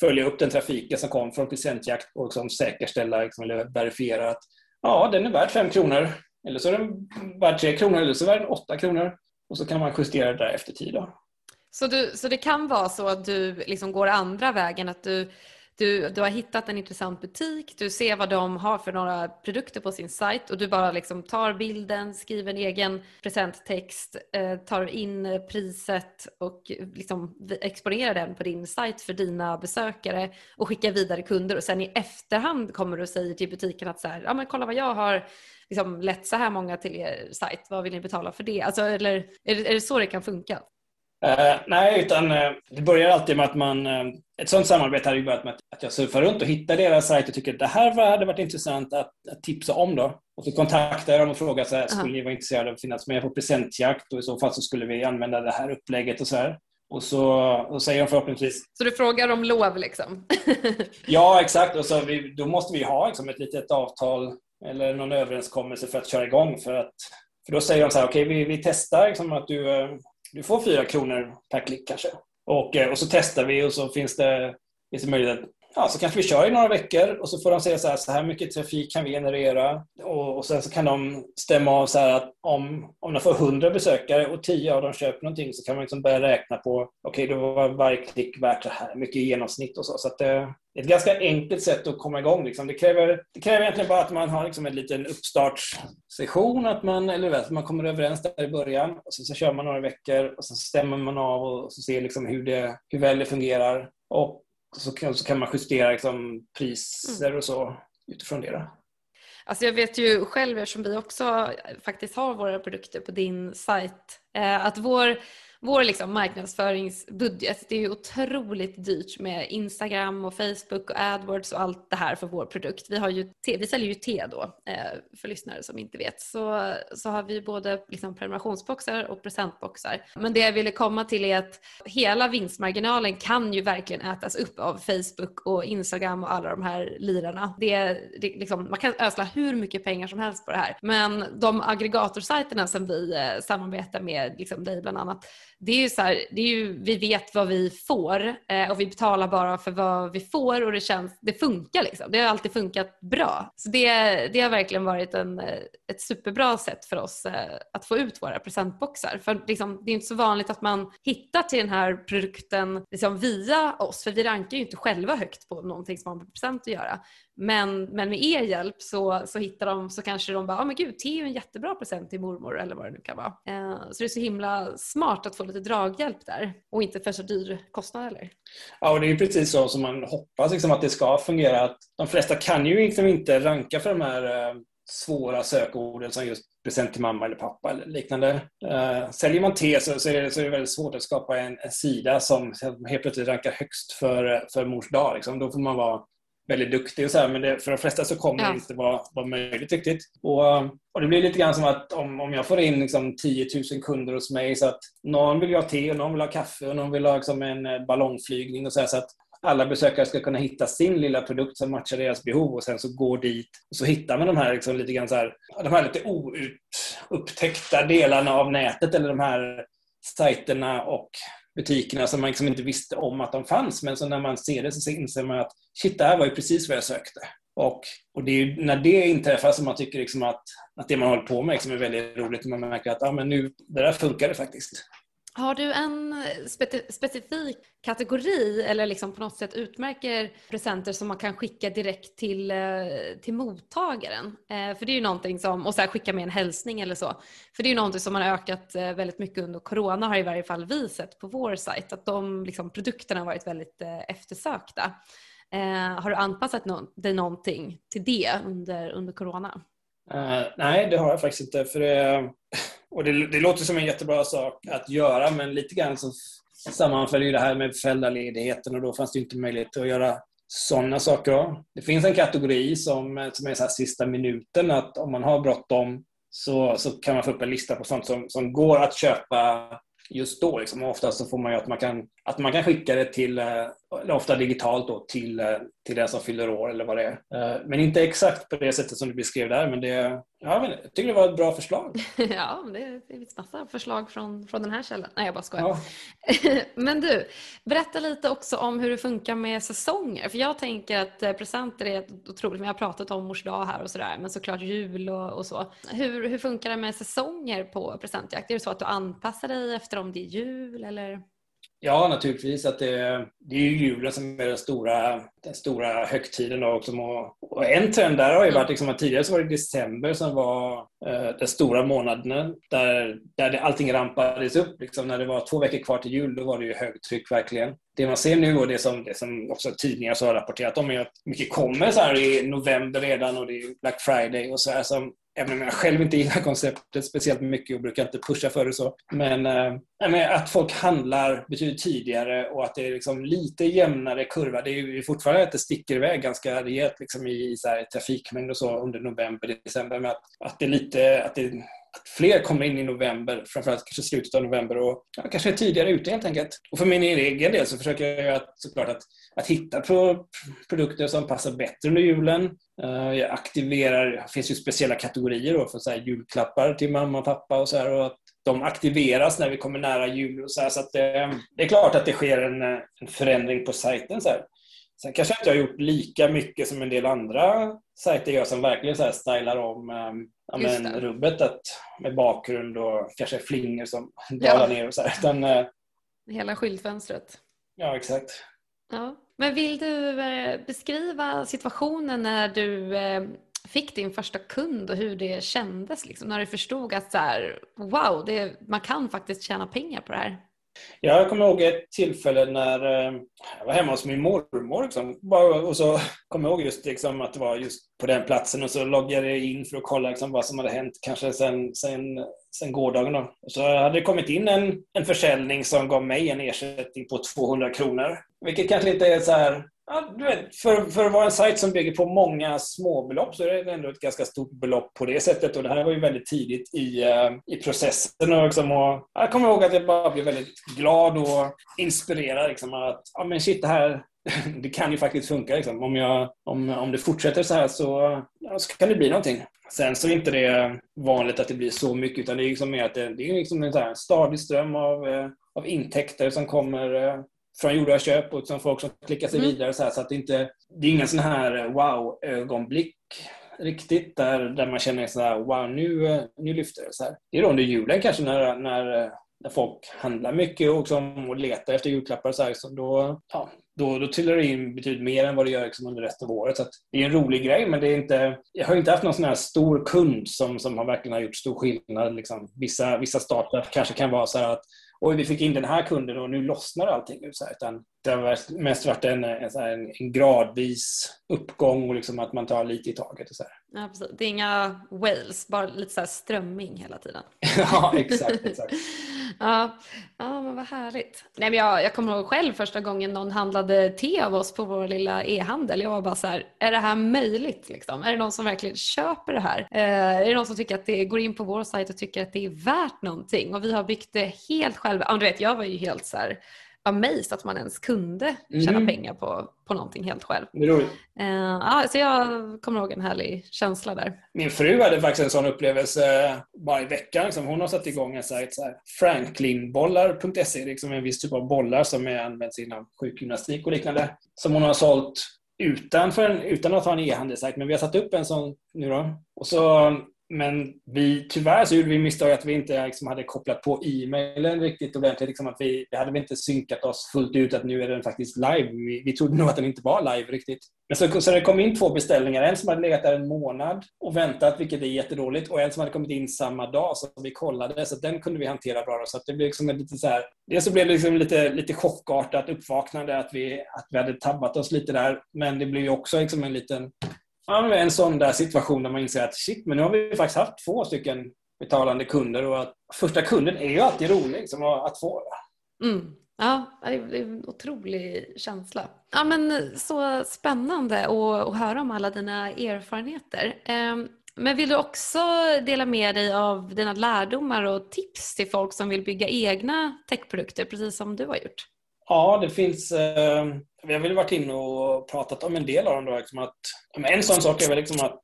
följa upp den trafiken som kom från presentjakt och liksom säkerställa liksom, eller verifiera att ja, den är värd 5 kronor. Eller så är den värd 3 kronor eller så är den 8 kronor. Och så kan man justera det där efter tid. Då. Så, du, så det kan vara så att du liksom går andra vägen, att du, du, du har hittat en intressant butik, du ser vad de har för några produkter på sin sajt och du bara liksom tar bilden, skriver en egen presenttext, eh, tar in priset och liksom exponerar den på din sajt för dina besökare och skickar vidare kunder och sen i efterhand kommer du och säger till butiken att så här, ja men kolla vad jag har liksom lett så här många till er sajt, vad vill ni betala för det? Alltså, eller är det, är det så det kan funka? Uh, nej, utan uh, det börjar alltid med att man... Uh, ett sådant samarbete hade ju börjat med att jag surfar runt och hittar deras sajt och tycker att det här hade varit intressant att, att tipsa om. då. Och så kontaktar jag dem och frågar så här, skulle ni vara intresserade av att finnas med på presentjakt och i så fall så skulle vi använda det här upplägget och så här. Och så och säger de förhoppningsvis... Så du frågar om lov liksom? <laughs> ja, exakt. Och så vi, då måste vi ha liksom, ett litet avtal eller någon överenskommelse för att köra igång. För, att, för då säger de så här, okej okay, vi, vi testar liksom, att du du får fyra kronor per klick kanske. Och, eh, och så testar vi och så finns det, finns det möjlighet ja, så kanske vi kör i några veckor och så får de säga så här, så här mycket trafik kan vi generera. Och, och sen så kan de stämma av så här att om, om de får 100 besökare och 10 av dem köper någonting så kan man liksom börja räkna på, okej okay, då var varje klick värt så här mycket i genomsnitt och så. Så att det ett ganska enkelt sätt att komma igång. Liksom. Det, kräver, det kräver egentligen bara att man har liksom en liten uppstartssession, att man, eller vet, man kommer överens där i början och så, så kör man några veckor och så stämmer man av och så ser liksom hur, det, hur väl det fungerar. Och så, kan, så kan man justera liksom, priser och så utifrån det. Då. Alltså jag vet ju själv, eftersom vi också faktiskt har våra produkter på din sajt, eh, att vår vår liksom marknadsföringsbudget, det är ju otroligt dyrt med Instagram och Facebook och AdWords och allt det här för vår produkt. Vi, har ju te, vi säljer ju te då, eh, för lyssnare som inte vet. Så, så har vi både liksom prenumerationsboxar och presentboxar. Men det jag ville komma till är att hela vinstmarginalen kan ju verkligen ätas upp av Facebook och Instagram och alla de här lirarna. Det, det, liksom, man kan ösla hur mycket pengar som helst på det här. Men de aggregatorsajterna som vi eh, samarbetar med, liksom dig bland annat, det är ju så här, det är ju, vi vet vad vi får eh, och vi betalar bara för vad vi får och det känns, det funkar liksom. Det har alltid funkat bra. Så det, det har verkligen varit en, eh, ett superbra sätt för oss eh, att få ut våra presentboxar. För liksom, det är inte så vanligt att man hittar till den här produkten liksom, via oss, för vi rankar ju inte själva högt på någonting som har med present att göra. Men, men med er hjälp så, så hittar de, så kanske de bara, ja oh, men gud, te är ju en jättebra present till mormor eller vad det nu kan vara. Eh, så det är så himla smart att få lite draghjälp där och inte för så dyr kostnad heller. Ja, och det är ju precis så som man hoppas liksom, att det ska fungera. Att de flesta kan ju liksom inte ranka för de här eh, svåra sökorden som just present till mamma eller pappa eller liknande. Uh, säljer man te så, så, är det, så är det väldigt svårt att skapa en, en sida som helt plötsligt rankar högst för, för mors dag. Liksom. Då får man vara väldigt duktig och så här, men det, för de flesta så kommer ja. det inte vara, vara möjligt riktigt. Och, och det blir lite grann som att om, om jag får in liksom 10 000 kunder hos mig så att någon vill ha te och någon vill ha kaffe och någon vill ha liksom en eh, ballongflygning och så här, så att alla besökare ska kunna hitta sin lilla produkt som matchar deras behov och sen så går dit och så hittar man de här liksom lite grann så här, de här lite oupptäckta delarna av nätet eller de här sajterna och butikerna som man liksom inte visste om att de fanns. Men så när man ser det så inser man att shit, det här var ju precis vad jag sökte. Och, och det är när det inträffar som man tycker liksom att, att det man håller på med liksom är väldigt roligt. Man märker att ah, men nu, det där funkar det faktiskt. Har du en eh, specifik kategori eller liksom på något sätt utmärker presenter som man kan skicka direkt till, eh, till mottagaren? Eh, för det är ju någonting som, och så här, skicka med en hälsning eller så. För det är ju någonting som har ökat eh, väldigt mycket under corona har i varje fall vi sett på vår sajt. Att de liksom, produkterna har varit väldigt eftersökta. Har du anpassat dig någonting till det under, under corona? Uh, nej, det har jag faktiskt inte. För det, och det, det, låter som en jättebra sak att göra, men lite grann så sammanföll ju det här med föräldraledigheten och då fanns det inte möjlighet att göra sådana saker. Det finns en kategori som, som är så sista minuten, att om man har bråttom så, så kan man få upp en lista på sånt som, som går att köpa just då. Liksom. Ofta så får man ju att man kan, att man kan skicka det till, eh, eh, ofta digitalt då, till, eh, till den som fyller år eller vad det är. Eh, men inte exakt på det sättet som du beskrev där, men det, ja, jag tycker det var ett bra förslag. <laughs> ja, det finns massa förslag från, från den här källan. Nej, jag bara skojar. Ja. <laughs> men du, berätta lite också om hur det funkar med säsonger. För jag tänker att presenter är otroligt, vi har pratat om mors dag här och sådär, men såklart jul och, och så. Hur, hur funkar det med säsonger på presentjakt? Är det så att du anpassar dig efter om det är jul eller? Ja, naturligtvis. Att det, det är ju julen som är den stora, den stora högtiden. Också. Och en trend där har ju varit liksom att tidigare så var det december som var eh, den stora månaden där, där det, allting rampades upp. Liksom. När det var två veckor kvar till jul då var det ju högtryck verkligen. Det man ser nu och det som, det som också tidningar så har rapporterat om är att mycket kommer så här i november redan och det är Black Friday och så här som Även om jag själv inte gillar konceptet speciellt mycket och brukar inte pusha för det så. Men, eh, att folk handlar betydligt tidigare och att det är liksom lite jämnare kurva. Det är ju fortfarande att det sticker iväg ganska rejält liksom i, så här, trafikmängd och så under november, december. Men att, att det är lite, att det, att fler kommer in i november, framförallt kanske slutet av november och ja, kanske är tidigare ute helt enkelt. Och för min egen del så försöker jag att, såklart att, att hitta pro, produkter som passar bättre under julen. Uh, jag aktiverar, det finns ju speciella kategorier då för så här, julklappar till mamma och pappa och så här, och att de aktiveras när vi kommer nära jul och så här, så att det, det, är klart att det sker en, en förändring på sajten. Så här. Sen kanske jag inte har gjort lika mycket som en del andra sajter gör som verkligen så här stylar om um, ja, men, rubbet att, med bakgrund och kanske flingor som dalar ner och så här. Utan, uh, Hela skyltfönstret. Ja, exakt. Ja. Men vill du eh, beskriva situationen när du eh, fick din första kund och hur det kändes? Liksom, när du förstod att så här, wow, det, man kan faktiskt tjäna pengar på det här? Jag kommer ihåg ett tillfälle när eh, jag var hemma hos min mormor. Liksom, och så kom jag ihåg just liksom, att det var just på den platsen och så loggade jag in för att kolla liksom, vad som hade hänt kanske sen, sen, sen gårdagen. Då. Och så hade det kommit in en, en försäljning som gav mig en ersättning på 200 kronor. Vilket kanske inte är så här Ja, du vet, för, för att vara en sajt som bygger på många småbelopp så är det ändå ett ganska stort belopp på det sättet. Och det här var ju väldigt tidigt i, uh, i processen. Och liksom, och jag kommer ihåg att jag bara blev väldigt glad och inspirerad. Liksom, att ja, men shit, det här <laughs> det kan ju faktiskt funka. Liksom. Om, jag, om, om det fortsätter så här så, ja, så kan det bli någonting. Sen så är inte det vanligt att det blir så mycket utan det är liksom mer att det, det är liksom en så här stadig ström av, eh, av intäkter som kommer eh, från gjorda köp och som folk som klickar sig mm. vidare. Så, här, så att det inte det är ingen sån här wow-ögonblick riktigt där, där man känner så här, wow, nu, nu lyfter det. Så här. Det är då under julen kanske när, när, när folk handlar mycket och, liksom, och letar efter julklappar. Så här, så då, ja, då, då trillar det in betydligt mer än vad det gör liksom under resten av året. Så det är en rolig grej, men det är inte, jag har inte haft någon sån här stor kund som, som har verkligen har gjort stor skillnad. Liksom. Vissa, vissa startup kanske kan vara så här att oj, vi fick in den här kunden och nu lossnar allting. Så här, utan det har mest varit en, en, en gradvis uppgång och liksom att man tar lite i taget. Och så här. Ja, precis. Det är inga whales, bara lite så strömming hela tiden. <laughs> ja, exakt. exakt. <laughs> ja, ja, men vad härligt. Nej, men jag, jag kommer ihåg själv första gången någon handlade te av oss på vår lilla e-handel. Jag var bara så här, är det här möjligt? Liksom? Är det någon som verkligen köper det här? Eh, är det någon som tycker att det går in på vår sajt och tycker att det är värt någonting? Och vi har byggt det helt själva. Ja, du vet, jag var ju helt så här amazed att man ens kunde tjäna mm. pengar på, på någonting helt själv. Uh, ja, så jag kommer ihåg en härlig känsla där. Min fru hade faktiskt en sån upplevelse eh, bara i veckan. Liksom. Hon har satt igång en sajt, franklinbollar.se, liksom en viss typ av bollar som används inom sjukgymnastik och liknande. Som hon har sålt utanför, utan att ha en e-handelssajt. Men vi har satt upp en sån nu då. Och så men vi, tyvärr så gjorde vi misstag att vi inte liksom hade kopplat på e-mailen riktigt ordentligt. Liksom att vi, vi hade inte synkat oss fullt ut att nu är den faktiskt live. Vi, vi trodde nog att den inte var live riktigt. Men så, så det kom in två beställningar. En som hade legat där en månad och väntat, vilket är jättedåligt. Och en som hade kommit in samma dag, så vi kollade. Så den kunde vi hantera bra. Så det blev liksom lite så här, dels så blev det liksom lite, lite chockartat uppvaknande att vi, att vi hade tabbat oss lite där. Men det blev ju också liksom en liten Ja, en sån där situation där man inser att shit, men nu har vi faktiskt haft två stycken betalande kunder och att första kunden är ju alltid rolig liksom, att få. Mm. Ja, det är en otrolig känsla. Ja, men så spännande att, att höra om alla dina erfarenheter. Ehm, men vill du också dela med dig av dina lärdomar och tips till folk som vill bygga egna techprodukter, precis som du har gjort? Ja, det finns eh, vi har väl varit inne och pratat om en del av dem. Då, liksom att, en sån sak är väl liksom att,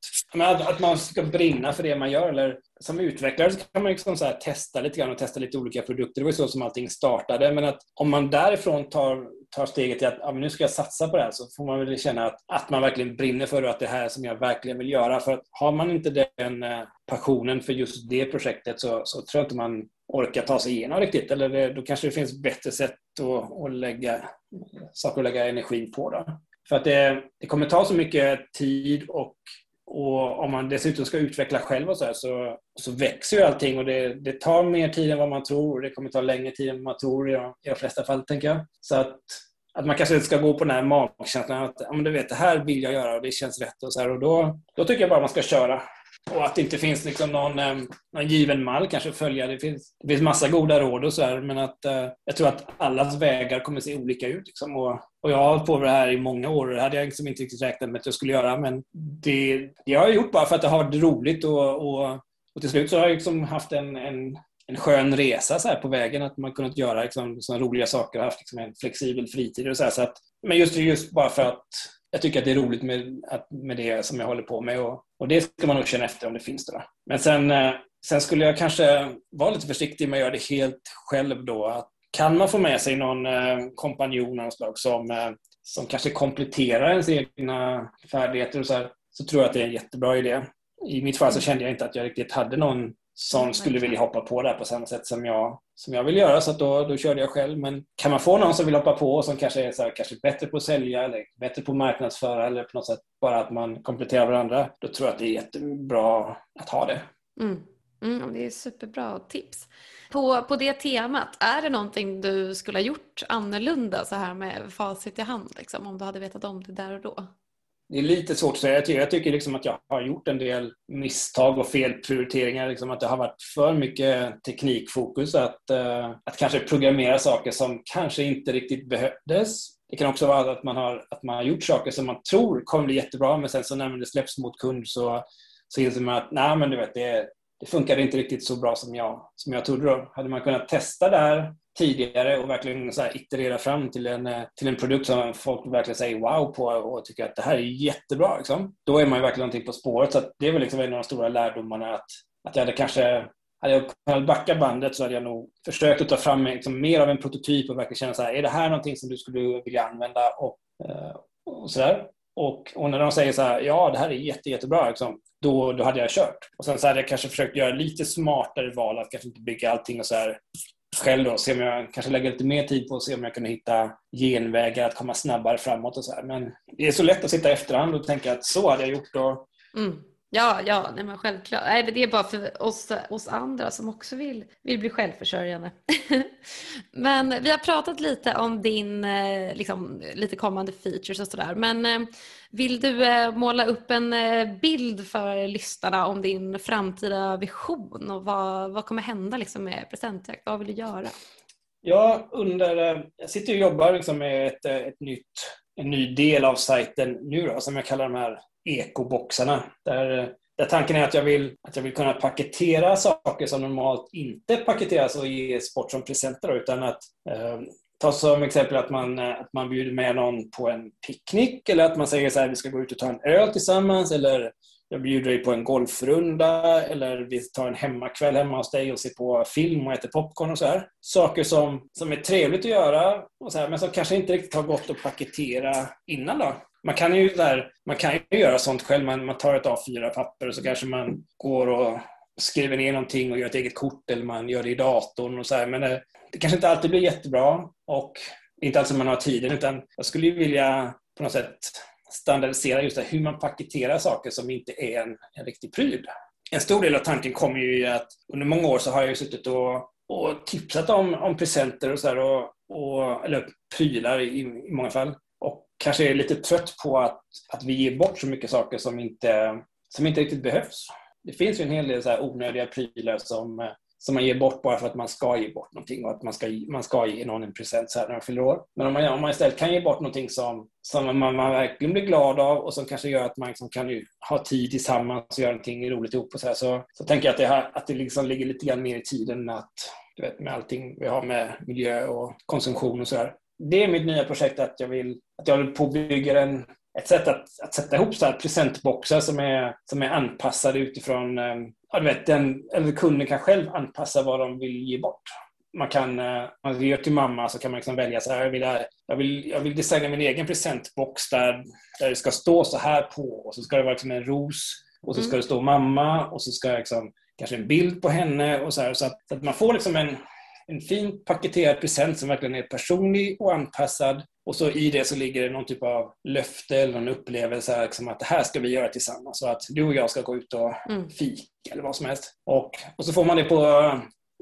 att man ska brinna för det man gör. Eller, som utvecklare så kan man liksom så testa lite grann och testa lite olika produkter. Det var så som allting startade. Men att om man därifrån tar, tar steget till att ja, nu ska jag satsa på det här så får man väl känna att, att man verkligen brinner för det att det här är som jag verkligen vill göra. För att har man inte den eh, passionen för just det projektet så, så tror jag inte man orkar ta sig igenom riktigt. Eller det, då kanske det finns bättre sätt att, att lägga saker att lägga energi på. Då. För att det, det kommer ta så mycket tid och, och om man dessutom ska utveckla själv och så, här, så, så växer ju allting och det, det tar mer tid än vad man tror och det kommer ta längre tid än vad man tror i de, i de flesta fall, tänker jag. Så att, att man kanske ska gå på den här magkänslan att ja, men du vet, det här vill jag göra och det känns rätt. Och så här, och då, då tycker jag bara man ska köra. Och att det inte finns liksom någon, eh, någon given mall kanske att följa. Det finns, det finns massa goda råd och så här, men att eh, jag tror att allas vägar kommer se olika ut. Liksom. Och, och jag har hållit på med det här i många år och det hade jag liksom inte riktigt räknat med att jag skulle göra. Men det, det har jag gjort bara för att det har varit roligt och, och, och till slut så har jag liksom haft en, en en skön resa så här på vägen. Att man kunnat göra liksom, såna roliga saker och haft liksom, en flexibel fritid. Och så, här, så att, men just, just bara för att jag tycker att det är roligt med, att, med det som jag håller på med och, och det ska man nog känna efter om det finns det. Men sen, eh, sen skulle jag kanske vara lite försiktig med att göra det helt själv då. Att kan man få med sig någon eh, kompanjon av slag som, eh, som kanske kompletterar ens egna färdigheter och så, här, så tror jag att det är en jättebra idé. I mitt fall så kände jag inte att jag riktigt hade någon som skulle vilja hoppa på det här på samma sätt som jag, som jag vill göra. Så då, då körde jag själv. Men kan man få någon som vill hoppa på och som kanske är så här, kanske bättre på att sälja eller bättre på att marknadsföra eller på något sätt bara att man kompletterar varandra. Då tror jag att det är jättebra att ha det. Mm. Mm, det är superbra tips. På, på det temat, är det någonting du skulle ha gjort annorlunda så här med facit i hand, liksom, om du hade vetat om det där och då? Det är lite svårt att säga. Jag tycker, jag tycker liksom att jag har gjort en del misstag och felprioriteringar. Liksom att det har varit för mycket teknikfokus. Att, uh, att kanske programmera saker som kanske inte riktigt behövdes. Det kan också vara att man har, att man har gjort saker som man tror kommer bli jättebra men sen så när det släpps mot kund så, så inser man att nej men du vet det, det funkade inte riktigt så bra som jag, som jag trodde. Då. Hade man kunnat testa det här tidigare och verkligen så iterera fram till en, eh, till en produkt som folk verkligen säger wow på och tycker att det här är jättebra. Liksom. Då är man ju verkligen någonting på spåret. Så det är väl liksom en av de stora lärdomarna att, att jag hade kanske hade jag kunnat backa bandet så hade jag nog försökt att ta fram liksom mer av en prototyp och verkligen känna så här, är det här någonting som du skulle vilja använda? Och, eh, och så där. Och, och, när de säger så här, ja det här är jätte, jättebra, liksom, då, då hade jag kört. Och sen så hade jag kanske försökt göra lite smartare val, att kanske inte bygga allting och så här själv då, se om jag kanske lägger lite mer tid på att se om jag kunde hitta genvägar att komma snabbare framåt och så här. Men det är så lätt att sitta i efterhand och tänka att så hade jag gjort då. Mm. Ja, ja nej men självklart. Nej, det är bara för oss, oss andra som också vill, vill bli självförsörjande. <laughs> men vi har pratat lite om din eh, liksom, lite kommande features och sådär. Men eh, vill du eh, måla upp en bild för lyssnarna om din framtida vision och vad, vad kommer hända liksom med presentjakt? Vad vill du göra? Ja, under, jag sitter och jobbar liksom med ett, ett nytt, en ny del av sajten nu då, som jag kallar de här ekoboxarna. Där, där tanken är att jag, vill, att jag vill kunna paketera saker som normalt inte paketeras och ges bort som presenter. Utan att eh, ta som exempel att man, eh, att man bjuder med någon på en picknick eller att man säger så här, vi ska gå ut och ta en öl tillsammans eller jag bjuder dig på en golfrunda eller vi tar en hemmakväll hemma hos dig och ser på film och äter popcorn och så här. Saker som, som är trevligt att göra och så här, men som kanske inte riktigt har gått att paketera innan då. Man kan ju, där, man kan ju göra sånt själv. Man, man tar ett A4-papper och så kanske man går och skriver ner någonting och gör ett eget kort eller man gör det i datorn och så här. Men det, det kanske inte alltid blir jättebra och inte alltid man har tiden utan jag skulle vilja på något sätt standardisera just det, hur man paketerar saker som inte är en, en riktig pryl. En stor del av tanken kommer ju i att under många år så har jag suttit och, och tipsat om, om presenter och så här, och, och, eller prylar i, i många fall kanske är lite trött på att, att vi ger bort så mycket saker som inte, som inte riktigt behövs. Det finns ju en hel del så onödiga prylar som, som man ger bort bara för att man ska ge bort någonting och att man ska, man ska ge någon en present så här när de fyller år. Men om man, om man istället kan ge bort någonting som, som man, man verkligen blir glad av och som kanske gör att man liksom kan ju ha tid tillsammans och göra någonting roligt ihop och så, här, så, så tänker jag att det, här, att det liksom ligger lite grann mer i tiden att du vet, med allting vi har med miljö och konsumtion och så här det är mitt nya projekt att jag vill att jag bygger en, ett sätt att, att sätta ihop så här presentboxar som är, som är anpassade utifrån, eh, ja, du vet, den, eller kunden kan själv anpassa vad de vill ge bort. Man kan, eh, man gör till mamma så kan man liksom välja så här, jag vill, jag, vill, jag vill designa min egen presentbox där, där det ska stå så här på och så ska det vara liksom en ros och så ska mm. det stå mamma och så ska jag liksom, kanske en bild på henne och så här, så att, så att man får liksom en en fint paketerad present som verkligen är personlig och anpassad. Och så i det så ligger det någon typ av löfte eller någon upplevelse liksom att det här ska vi göra tillsammans. Så att du och jag ska gå ut och mm. fika eller vad som helst. Och, och så får man det på,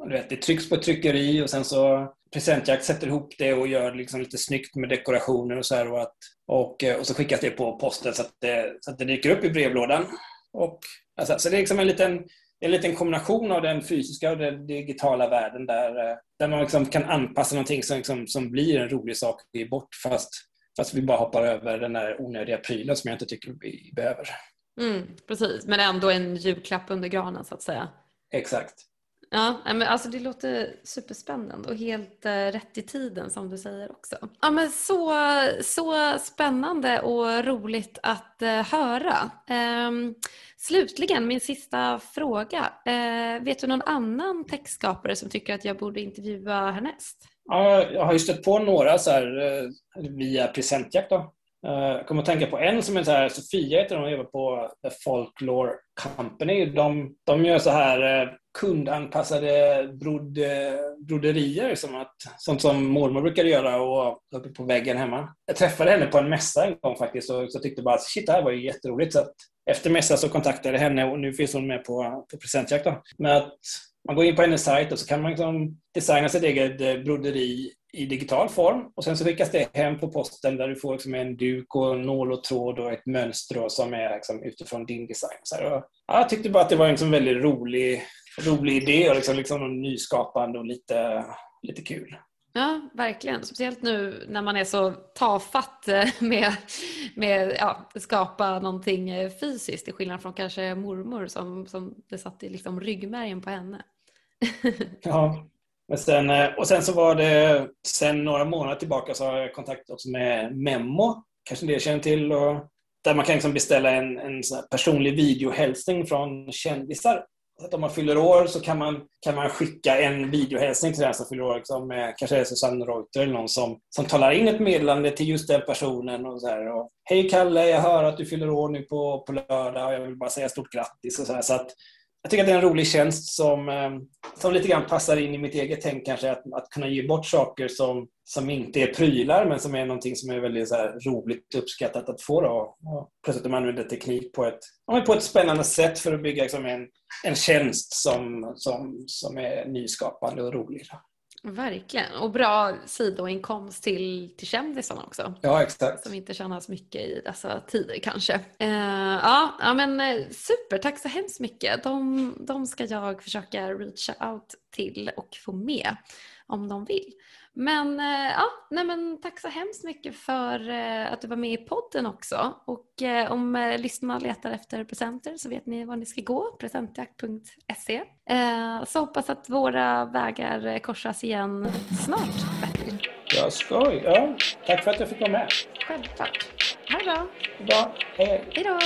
du vet, det trycks på ett tryckeri och sen så Presentjakt sätter ihop det och gör liksom lite snyggt med dekorationer och så här och, att, och, och så skickas det på posten så att det, så att det dyker upp i brevlådan. Och, alltså, så det är liksom en liten en liten kombination av den fysiska och den digitala världen där, eh, där man liksom kan anpassa någonting som, liksom, som blir en rolig sak ge bort fast, fast vi bara hoppar över den där onödiga prylen som jag inte tycker vi behöver. Mm, precis, men ändå en julklapp under granen så att säga. Exakt. Ja, men alltså det låter superspännande och helt eh, rätt i tiden som du säger också. Ja, men så, så spännande och roligt att eh, höra. Ehm, slutligen, min sista fråga. Ehm, vet du någon annan textskapare som tycker att jag borde intervjua härnäst? Ja, jag har ju stött på några så här, eh, via presentjakt. Då. Eh, jag kommer att tänka på en som är så här, Sofia heter hon och jobbar på The Folklore Company. De, de gör så här eh, kundanpassade brod, eh, broderier, som att, sånt som mormor brukade göra och uppe på väggen hemma. Jag träffade henne på en mässa en gång faktiskt och så tyckte bara att shit, det här var ju jätteroligt. Så att efter mässan så kontaktade jag henne och nu finns hon med på, på presentjakt. Då. Men att man går in på hennes sajt och så kan man liksom designa sitt eget broderi i digital form och sen så skickas det hem på posten där du får liksom en duk och nål och tråd och ett mönster som är liksom utifrån din design. Så här, och, ja, jag tyckte bara att det var en liksom väldigt rolig, rolig idé och liksom, liksom nyskapande och lite, lite kul. Ja, verkligen. Speciellt nu när man är så tafatt eh, med, med ja, skapa någonting eh, fysiskt till skillnad från kanske mormor som, som det satt i liksom ryggmärgen på henne. <laughs> ja, men sen, eh, och sen så var det, sen några månader tillbaka så har jag kontakt också med Memo, kanske det känner till, och där man kan liksom beställa en, en personlig videohälsning från kändisar. Så att om man fyller år så kan man, kan man skicka en videohälsning till den som fyller år. Liksom, med, eh, kanske är Susanne Reuter eller någon som, som talar in ett meddelande till just den personen. Och så här, och, Hej Kalle, jag hör att du fyller år nu på, på lördag och jag vill bara säga stort grattis. Och så, här, så att, jag tycker att det är en rolig tjänst som, eh, som lite grann passar in i mitt eget tänk kanske. Att, att kunna ge bort saker som, som inte är prylar men som är någonting som är väldigt så här, roligt uppskattat att få. Då. Och plötsligt använder teknik på ett, på ett spännande sätt för att bygga liksom en, en tjänst som, som, som är nyskapande och rolig. Då. Verkligen, och bra sidoinkomst till, till kändisarna också. Ja, exakt. Som inte tjänas mycket i dessa tider kanske. Uh, ja, ja, men eh, super, tack så hemskt mycket. De, de ska jag försöka reacha out till och få med om de vill. Men, eh, ja, nej men tack så hemskt mycket för eh, att du var med i podden också. Och eh, om lyssnarna letar efter presenter så vet ni var ni ska gå, presentjakt.se. Så hoppas att våra vägar korsas igen snart, Bertil. Jag skoj. Ja, tack för att jag fick vara med. Självklart. Ha det bra. Bra. Hej. Hej då.